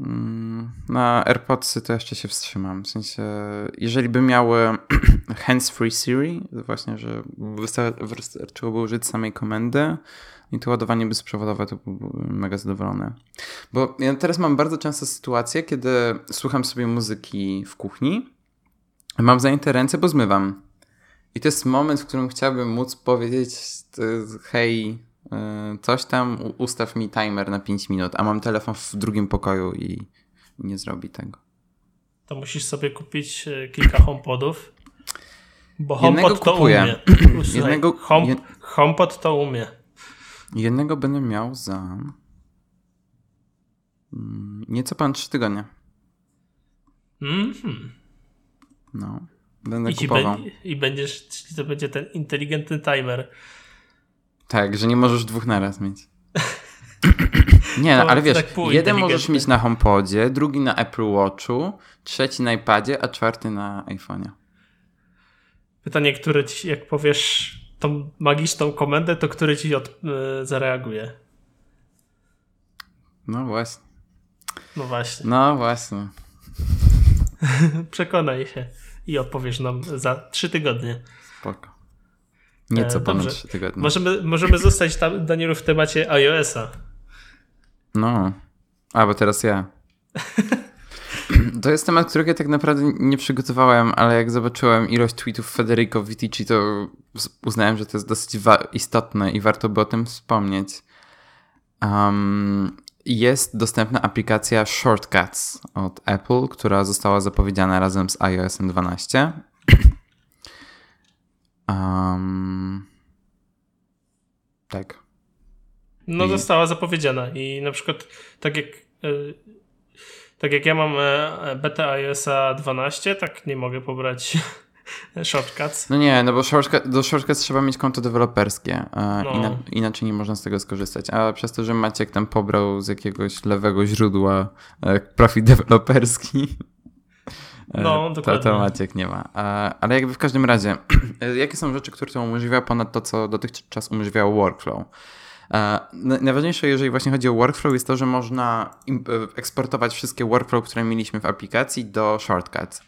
Mm, na AirPodsy to jeszcze się wstrzymam. W sensie, jeżeli by miały hands-free Siri, właśnie, że wystarczyłoby użyć samej komendy i to ładowanie bezprzewodowe, to byłbym mega zadowolony. Bo ja teraz mam bardzo często sytuację, kiedy słucham sobie muzyki w kuchni, mam zajęte ręce, bo zmywam. I to jest moment, w którym chciałbym móc powiedzieć hej, coś tam, ustaw mi timer na 5 minut, a mam telefon w drugim pokoju i nie zrobi tego. To musisz sobie kupić e, kilka HomePodów, bo HomePod to umie. Jednego, Home, jed... HomePod to umie. Jednego będę miał za mm, nieco pan 3 tygodnie. Mhm. No, będę I kupował. I będziesz, to będzie ten inteligentny timer. Tak, że nie możesz dwóch naraz mieć. Nie, no, ale wiesz, tak jeden możesz mieć na HomePodzie, drugi na Apple Watchu, trzeci na iPadzie, a czwarty na iPhone'ie. Pytanie, które ci, jak powiesz tą magiczną komendę, to który ci od, yy, zareaguje? No właśnie. No właśnie. No właśnie. Przekonaj się i odpowiesz nam za trzy tygodnie. Spoko. Nieco e, ponad 3 tygodnie. Możemy, możemy zostać tam, Danielu, w temacie iOS-a. No, a bo teraz ja. To jest temat, którego ja tak naprawdę nie przygotowałem, ale jak zobaczyłem ilość tweetów Federico Vitici, to uznałem, że to jest dosyć istotne i warto by o tym wspomnieć. Um, jest dostępna aplikacja Shortcuts od Apple, która została zapowiedziana razem z iOS 12 Um, tak. No, I... została zapowiedziana i na przykład tak jak. Yy, tak jak ja mam e, beta iOSa 12, tak nie mogę pobrać shortcuts. No nie, no bo shortcut, do shortcuts trzeba mieć konto deweloperskie, no. inaczej nie można z tego skorzystać. A przez to, że Maciek tam pobrał z jakiegoś lewego źródła profil deweloperski, E, no, dokładnie. To, to Maciek nie ma. Ale jakby w każdym razie, jakie są rzeczy, które to umożliwia ponad to, co dotychczas umożliwiało workflow? Najważniejsze, jeżeli właśnie chodzi o workflow, jest to, że można e, eksportować wszystkie workflow, które mieliśmy w aplikacji do shortcuts.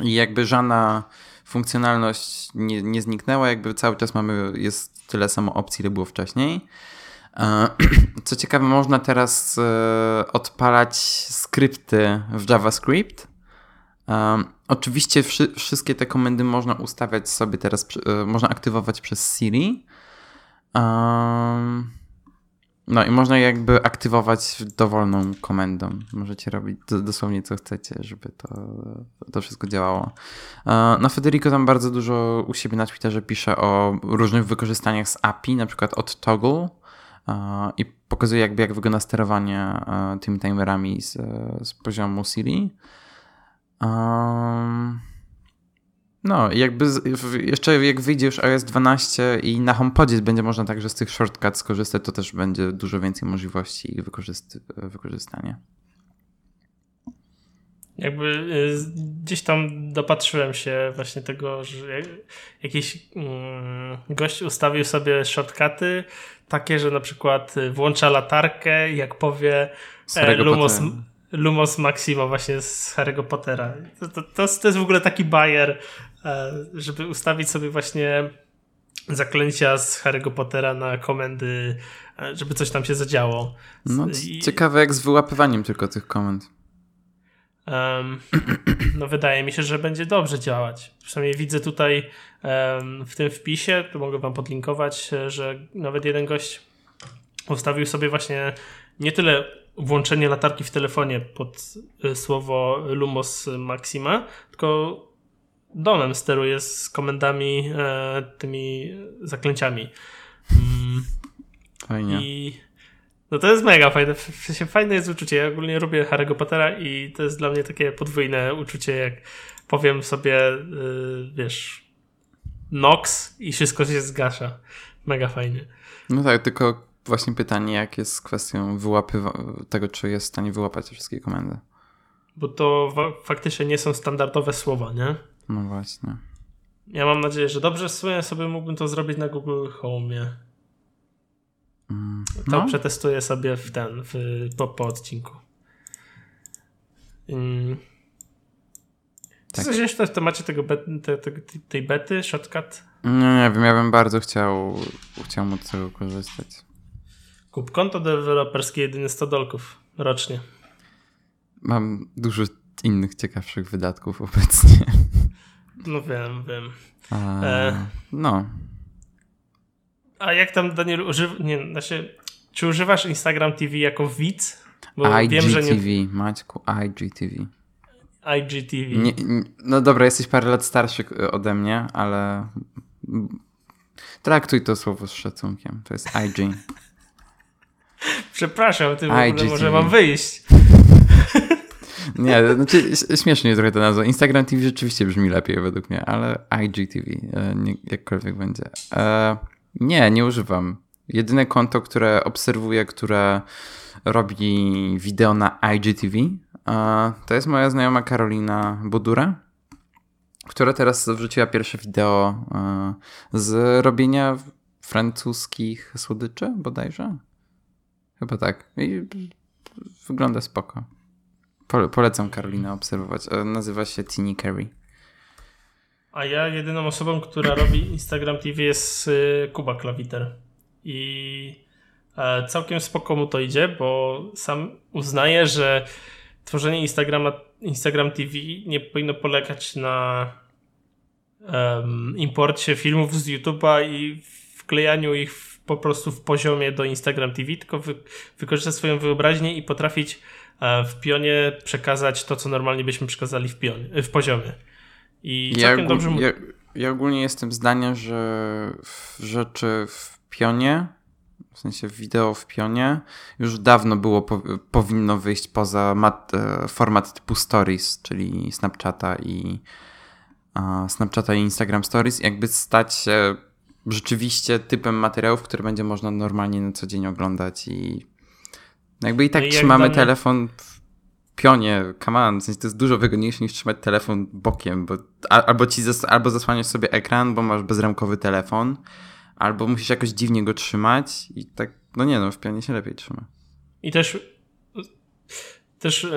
I jakby żadna funkcjonalność nie, nie zniknęła, jakby cały czas mamy, jest tyle samo opcji, ile było wcześniej. Co ciekawe, można teraz e, odpalać skrypty w JavaScript Um, oczywiście wszy wszystkie te komendy można ustawiać sobie teraz, y, można aktywować przez Siri. Um, no i można jakby aktywować dowolną komendą. Możecie robić dosłownie co chcecie, żeby to, to wszystko działało. No Federico tam bardzo dużo u siebie na Twitterze pisze o różnych wykorzystaniach z API, na przykład od Toggle i pokazuje jakby jak wygląda sterowanie tymi timerami z, z poziomu Siri. Um, no, jakby z, jeszcze jak wyjdzie już iOS 12 i na HomePodzie będzie można także z tych shortcuts skorzystać, to też będzie dużo więcej możliwości ich wykorzyst wykorzystania. Jakby y, gdzieś tam dopatrzyłem się właśnie tego, że jakiś mm, gość ustawił sobie shortcuty takie, że na przykład włącza latarkę jak powie e, Lumos, Lumos Maxima właśnie z Harry'ego Pottera. To, to, to, to jest w ogóle taki bajer, E, żeby ustawić sobie właśnie zaklęcia z Harry'ego Pottera na komendy, e, żeby coś tam się zadziało. No, I... ciekawe jak z wyłapywaniem tylko tych komend. Um, no wydaje mi się, że będzie dobrze działać. Przynajmniej widzę tutaj um, w tym wpisie, tu mogę wam podlinkować, że nawet jeden gość ustawił sobie właśnie nie tyle włączenie latarki w telefonie pod e, słowo Lumos Maxima, tylko domem steruje z komendami, e, tymi zaklęciami. Mm. Fajnie. I no to jest mega fajne. Fajne jest uczucie. Ja ogólnie lubię Harry'ego Pottera i to jest dla mnie takie podwójne uczucie, jak powiem sobie, yy, wiesz, Nox i wszystko się zgasza. Mega fajnie. No tak, tylko właśnie pytanie, jak jest z kwestią wyłapywa- tego, czy jest w stanie wyłapać te wszystkie komendy. Bo to faktycznie nie są standardowe słowa, nie? No właśnie. Ja mam nadzieję, że dobrze sobie mógłbym to zrobić na Google Home. Mm, no. To przetestuję sobie w ten, w, po, po odcinku. Hmm. Tak. Coś jeszcze w temacie tego te, te, tej bety, shortcut? No nie wiem, ja bym bardzo chciał, chciał móc z tego korzystać. Kup konto deweloperskie jedynie 100 dolków rocznie. Mam dużo innych ciekawszych wydatków obecnie. No wiem, wiem. A, e, no. A jak tam, Daniel, używa... Nie, znaczy, czy używasz Instagram TV jako widz? Bo IGTV, wiem, że nie... Maćku, IGTV. IGTV. Nie, no dobra, jesteś parę lat starszy ode mnie, ale traktuj to słowo z szacunkiem. To jest IG. Przepraszam, ty w ogóle może mam wyjść. Nie, znaczy śmiesznie trochę to nazwa. Instagram TV rzeczywiście brzmi lepiej według mnie, ale IGTV, e, nie, jakkolwiek będzie. E, nie, nie używam. Jedyne konto, które obserwuję, które robi wideo na IGTV, e, to jest moja znajoma Karolina Budura, która teraz wrzuciła pierwsze wideo z robienia francuskich słodyczy bodajże. Chyba tak. I wygląda spoko. Polecam Karolina obserwować. E, nazywa się Tini Carey. A ja jedyną osobą, która robi Instagram TV jest y, Kuba Klawiter. I e, całkiem spoko mu to idzie, bo sam uznaje, że tworzenie Instagrama, Instagram TV nie powinno polegać na um, imporcie filmów z YouTube'a i wklejaniu ich w, po prostu w poziomie do Instagram TV, tylko wy, wykorzystać swoją wyobraźnię i potrafić w pionie przekazać to, co normalnie byśmy przekazali w, pionie, w poziomie. I ja, dobrze... ja, ja ogólnie jestem zdania, że rzeczy w pionie, w sensie wideo w pionie, już dawno było po, powinno wyjść poza mat, e, format typu stories, czyli Snapchata i Snapchata i Instagram Stories, jakby stać się rzeczywiście typem materiałów, które będzie można normalnie na co dzień oglądać i jakby i tak no i trzymamy telefon w pionie, come on, w sensie to jest dużo wygodniejsze niż trzymać telefon bokiem, bo albo ci zas albo zasłaniasz sobie ekran, bo masz bezramkowy telefon, albo musisz jakoś dziwnie go trzymać i tak, no nie no, w pionie się lepiej trzyma. I też też y,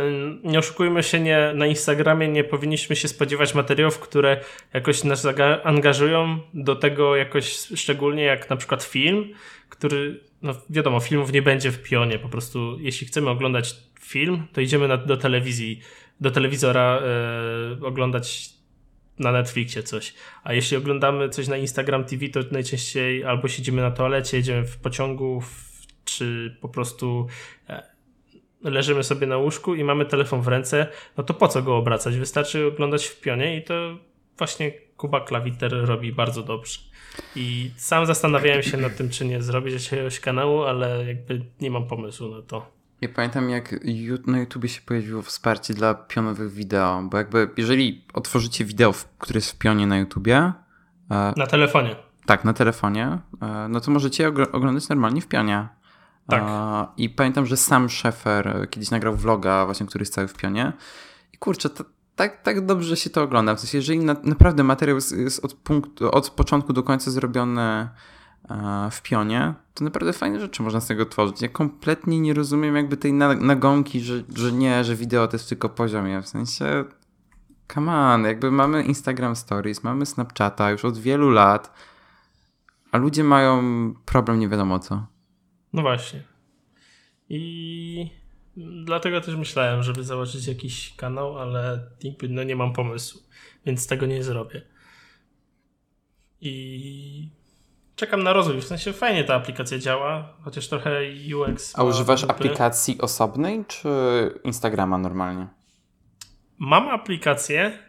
nie oszukujmy się, nie, na Instagramie nie powinniśmy się spodziewać materiałów, które jakoś nas angażują do tego jakoś szczególnie jak na przykład film, który no wiadomo, filmów nie będzie w pionie. Po prostu, jeśli chcemy oglądać film, to idziemy na, do telewizji do telewizora y, oglądać na Netflixie coś. A jeśli oglądamy coś na Instagram TV, to najczęściej albo siedzimy na toalecie, jedziemy w pociągu, w, czy po prostu e, leżymy sobie na łóżku i mamy telefon w ręce, no to po co go obracać? Wystarczy oglądać w pionie i to właśnie Kuba Klawiter robi bardzo dobrze. I sam zastanawiałem się nad tym, czy nie zrobić jakiegoś kanału, ale jakby nie mam pomysłu na to. Ja pamiętam, jak na YouTubie się pojawiło wsparcie dla pionowych wideo, bo jakby jeżeli otworzycie wideo, które jest w pionie na YouTubie. E, na telefonie. Tak, na telefonie, e, no to możecie oglądać normalnie w pionie. Tak. I pamiętam, że sam Szefer kiedyś nagrał vloga, właśnie, który jest cały w pionie. I kurczę, to, tak, tak dobrze się to ogląda. W sensie, jeżeli na, naprawdę materiał jest, jest od, punktu, od początku do końca zrobiony E, w pionie, to naprawdę fajne rzeczy można z tego tworzyć. Ja kompletnie nie rozumiem jakby tej nagonki, że, że nie, że wideo to jest tylko poziomie. W sensie, come on, jakby mamy Instagram Stories, mamy Snapchata już od wielu lat, a ludzie mają problem nie wiadomo co. No właśnie. I dlatego też myślałem, żeby założyć jakiś kanał, ale no nie mam pomysłu, więc tego nie zrobię. I czekam na rozwój. W sensie fajnie ta aplikacja działa, chociaż trochę UX. A używasz aplikacji osobnej czy Instagrama normalnie? Mam aplikację,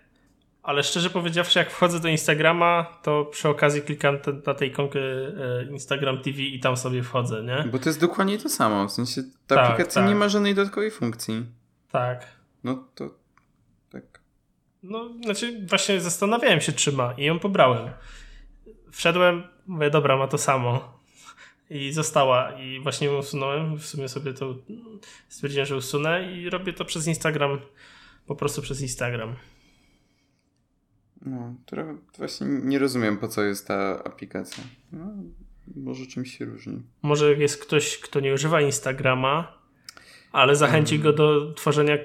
ale szczerze powiedziawszy, jak wchodzę do Instagrama, to przy okazji klikam te, na tej ikonkę e, Instagram TV i tam sobie wchodzę, nie? Bo to jest dokładnie to samo. W sensie ta tak, aplikacja tak. nie ma żadnej dodatkowej funkcji. Tak. No to tak. No, znaczy właśnie zastanawiałem się, czy ma i ją pobrałem. Wszedłem, Mówię, dobra, ma to samo. I została. I właśnie ją usunąłem. W sumie sobie to stwierdziłem, że usunę i robię to przez Instagram. Po prostu przez Instagram. No, trochę właśnie nie rozumiem, po co jest ta aplikacja. No, może czymś się różni. Może jest ktoś, kto nie używa Instagrama, ale zachęci go do tworzenia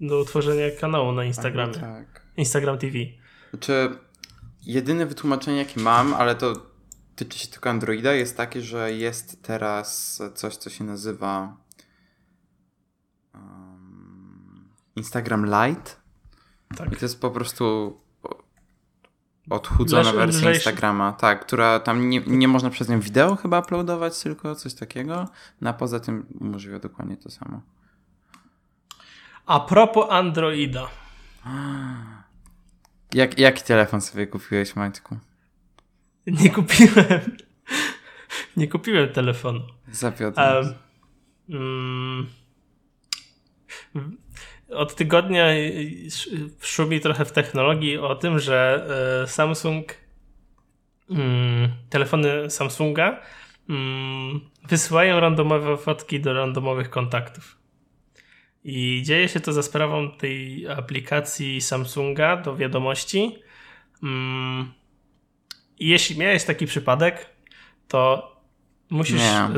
do tworzenia kanału na Instagramie. tak. Instagram TV. Znaczy, Jedyne wytłumaczenie, jakie mam, ale to tyczy się tylko Androida, jest takie, że jest teraz coś, co się nazywa um, Instagram Lite. Tak. I to jest po prostu odchudzona wersja Instagrama, tak, która tam nie, nie można przez nią wideo chyba uploadować, tylko coś takiego. No a poza tym umożliwia dokładnie to samo. A propos Androida. Jak, jaki telefon sobie kupiłeś, Maćku? Nie kupiłem. Nie kupiłem telefonu. Zawiodłem. Um, od tygodnia szumi trochę w technologii o tym, że e, Samsung um, telefony Samsunga um, wysyłają randomowe fotki do randomowych kontaktów. I dzieje się to za sprawą tej aplikacji Samsunga do wiadomości. Mm. I jeśli miałeś taki przypadek, to musisz. Nie.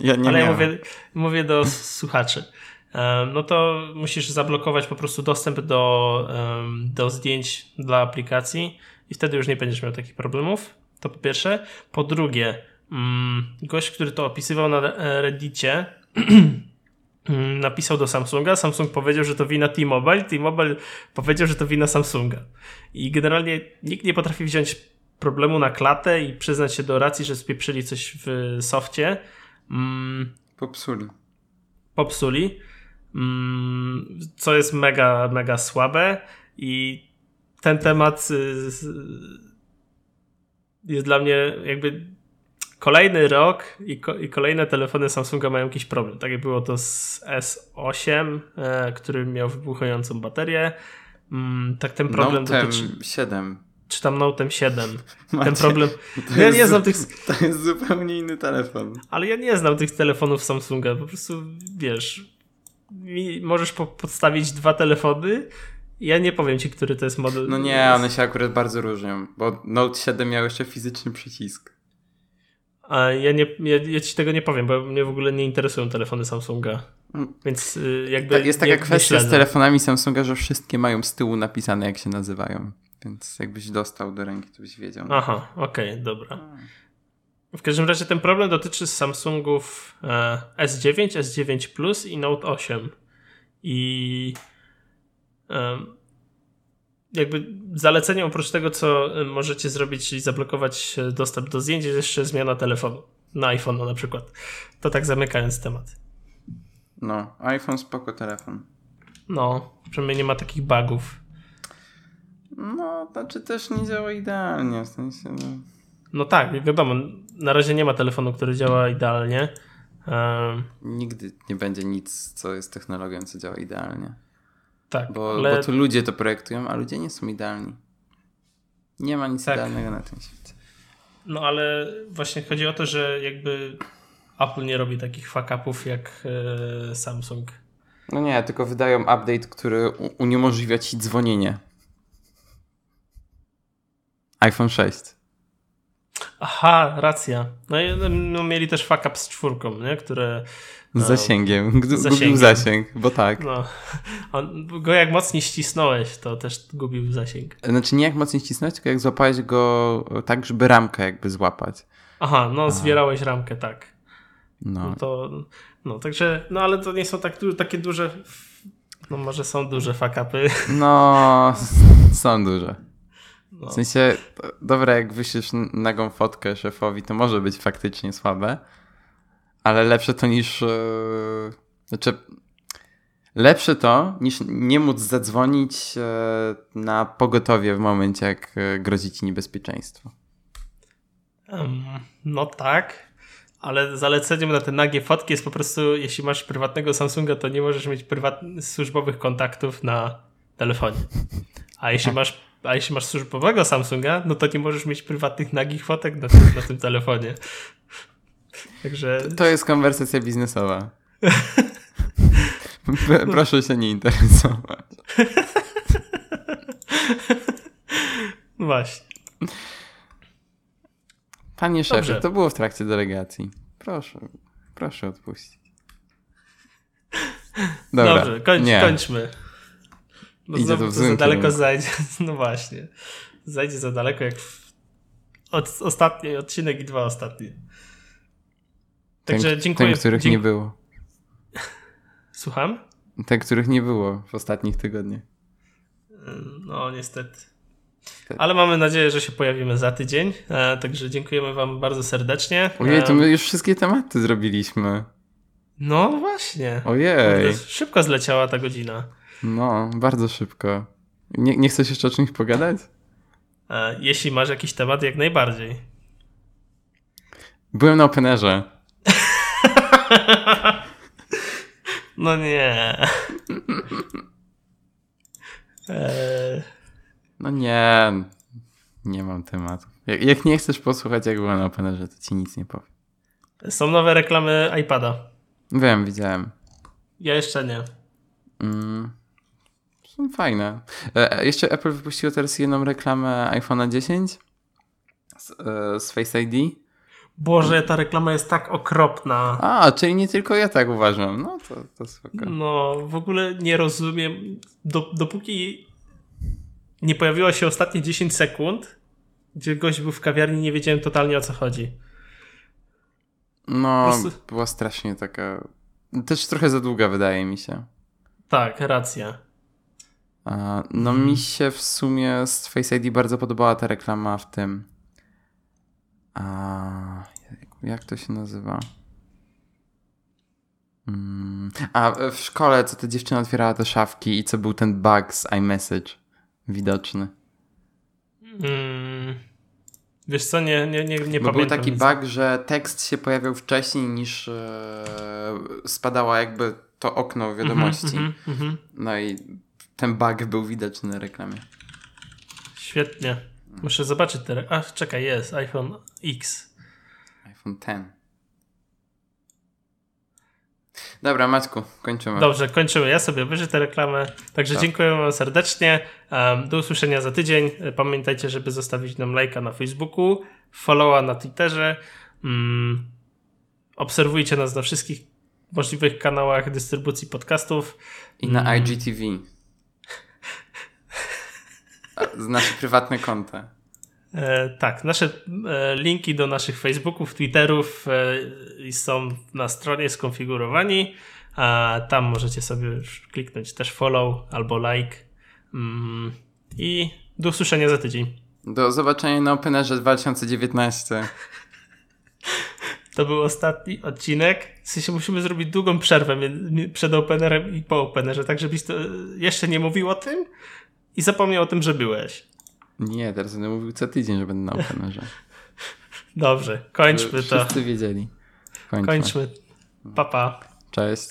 Ja nie Ale mówię, mówię do słuchaczy. No to musisz zablokować po prostu dostęp do, do zdjęć dla aplikacji i wtedy już nie będziesz miał takich problemów. To po pierwsze. Po drugie, mm, gość, który to opisywał na Reddicie, Mm, napisał do Samsunga, Samsung powiedział, że to wina T-Mobile, T-Mobile powiedział, że to wina Samsunga. I generalnie nikt nie potrafi wziąć problemu na klatę i przyznać się do racji, że spieprzyli coś w softie. Mm, popsuli. Popsuli. Mm, co jest mega, mega słabe i ten temat y, jest dla mnie jakby kolejny rok i, ko i, kolejne telefony Samsunga mają jakiś problem. Tak jak było to z S8, e, który miał wybuchającą baterię. Mm, tak ten problem Note dotyczy... 7. Czy tam Note 7. Macie, ten problem. Ja nie znam tych. To jest zupełnie inny telefon. Ale ja nie znam tych telefonów Samsunga. Po prostu wiesz. Możesz po podstawić dwa telefony. Ja nie powiem ci, który to jest model. No nie, one się akurat bardzo różnią, bo Note 7 miał jeszcze fizyczny przycisk. A ja, nie, ja, ja, ci tego nie powiem, bo mnie w ogóle nie interesują telefony Samsunga. Mm. Więc y, jakby. Tak, jest taka kwestia z telefonami Samsunga, że wszystkie mają z tyłu napisane, jak się nazywają. Więc jakbyś dostał do ręki, to byś wiedział. Aha, okej, okay, dobra. W każdym razie ten problem dotyczy Samsungów e, S9, S9 Plus i Note 8. I jakby zaleceniem oprócz tego, co możecie zrobić, czyli zablokować dostęp do zdjęć, jest jeszcze zmiana telefonu. Na iPhone na przykład. To tak zamykając temat. No, iPhone spoko telefon. No, przynajmniej nie ma takich bugów. No, znaczy też nie działa idealnie, w sensie... No, no tak, wiadomo, na razie nie ma telefonu, który działa idealnie. Um, Nigdy nie będzie nic, co jest technologią, co działa idealnie. Tak, bo, ale... bo tu ludzie to projektują, a ludzie nie są idealni. Nie ma nic tak. idealnego na tym świecie. No ale właśnie chodzi o to, że jakby Apple nie robi takich fuck-upów jak e, Samsung. No nie, tylko wydają update, który uniemożliwia ci dzwonienie. iPhone 6. Aha, racja. No i no, mieli też fuck up z czwórką, nie? które... Z no, zasięgiem. Gdy zasięgiem. Gubił zasięg, bo tak. No. On, go jak mocniej ścisnąłeś, to też gubił zasięg. Znaczy nie jak mocniej ścisnąłeś, tylko jak złapałeś go tak, żeby ramkę jakby złapać. Aha, no zwierałeś ramkę, tak. No. no. to, no także, no ale to nie są tak, takie duże, no może są duże fakapy. No, są duże. No. W sensie, dobra, jak wyślesz nagą fotkę szefowi, to może być faktycznie słabe, ale lepsze to niż. Yy, znaczy, lepsze to niż nie móc zadzwonić yy, na pogotowie w momencie, jak yy, grozi ci niebezpieczeństwo. Um, no tak, ale zaleceniem na te nagie fotki jest po prostu, jeśli masz prywatnego Samsunga, to nie możesz mieć prywatnych służbowych kontaktów na telefonie. A jeśli masz a jeśli masz służbowego Samsunga, no to nie możesz mieć prywatnych nagich fotek na tym, na tym telefonie. Także... To jest konwersacja biznesowa. Proszę się nie interesować. Właśnie. Panie szefie, to było w trakcie delegacji. Proszę, proszę odpuścić. Dobra, Dobrze, kończ, kończmy. Bo Idzie znowu to, to za daleko zajdzie. No właśnie. Zajdzie za daleko jak w... Od, ostatni odcinek i dwa ostatnie. Także ten, dziękuję. Ten, których nie było. Słucham? Te, których nie było w ostatnich tygodniach. No, niestety. Ale mamy nadzieję, że się pojawimy za tydzień. E, także dziękujemy Wam bardzo serdecznie. Ojej, to my już wszystkie tematy zrobiliśmy. No właśnie. Ojej. Szybko zleciała ta godzina. No, bardzo szybko. Nie, nie chcesz jeszcze o czymś pogadać? Jeśli masz jakiś temat, jak najbardziej. Byłem na Openerze. no nie. E... No nie. Nie mam tematu. Jak, jak, nie chcesz posłuchać, jak byłem na Openerze, to ci nic nie powiem. Są nowe reklamy iPada. Wiem, widziałem. Ja jeszcze nie. Mm. Są fajne. E, e, jeszcze Apple wypuściło teraz jedną reklamę iPhone'a 10 z, e, z Face ID. Boże, ta reklama jest tak okropna. A, czyli nie tylko ja tak uważam. No to, to spoko. No, w ogóle nie rozumiem. Do, dopóki nie pojawiło się ostatnie 10 sekund, gdzie gość był w kawiarni, nie wiedziałem totalnie o co chodzi. No, prostu... była strasznie taka. Też trochę za długa, wydaje mi się. Tak, racja. No mhm. mi się w sumie z Face ID bardzo podobała ta reklama w tym. A, jak to się nazywa? Mm. A w szkole, co ta dziewczyna otwierała te szafki i co był ten bug z iMessage widoczny. Mm. Wiesz co, nie, nie, nie, nie Był taki bug, że tekst się pojawiał wcześniej niż e, spadała jakby to okno mhm, wiadomości. Mm -hmm, mm -hmm. No i ten bug był widoczny na reklamie. Świetnie. Muszę zobaczyć teraz. A, czekaj, jest iPhone X. iPhone X. Dobra, Maćku, kończymy. Dobrze, kończymy. Ja sobie wyżę tę reklamę. Także tak. dziękuję Wam serdecznie. do usłyszenia za tydzień. Pamiętajcie, żeby zostawić nam lajka na Facebooku, followa na Twitterze. Mm, obserwujcie nas na wszystkich możliwych kanałach dystrybucji podcastów. I na mm. IGTV. Znaczy prywatne konta. E, tak, nasze e, linki do naszych Facebooków, Twitterów e, są na stronie skonfigurowani, a tam możecie sobie kliknąć też follow albo like. Mm, I do usłyszenia za tydzień. Do zobaczenia na Openerze 2019. To był ostatni odcinek. W sensie musimy zrobić długą przerwę przed Openerem i po Openerze, tak żebyś to jeszcze nie mówił o tym i zapomniał o tym, że byłeś. Nie, teraz będę mówił co tydzień, że będę na Openerze. Dobrze, kończmy to. Wszyscy wiedzieli. Kończmy. Kończmy. Pa, pa. Cześć.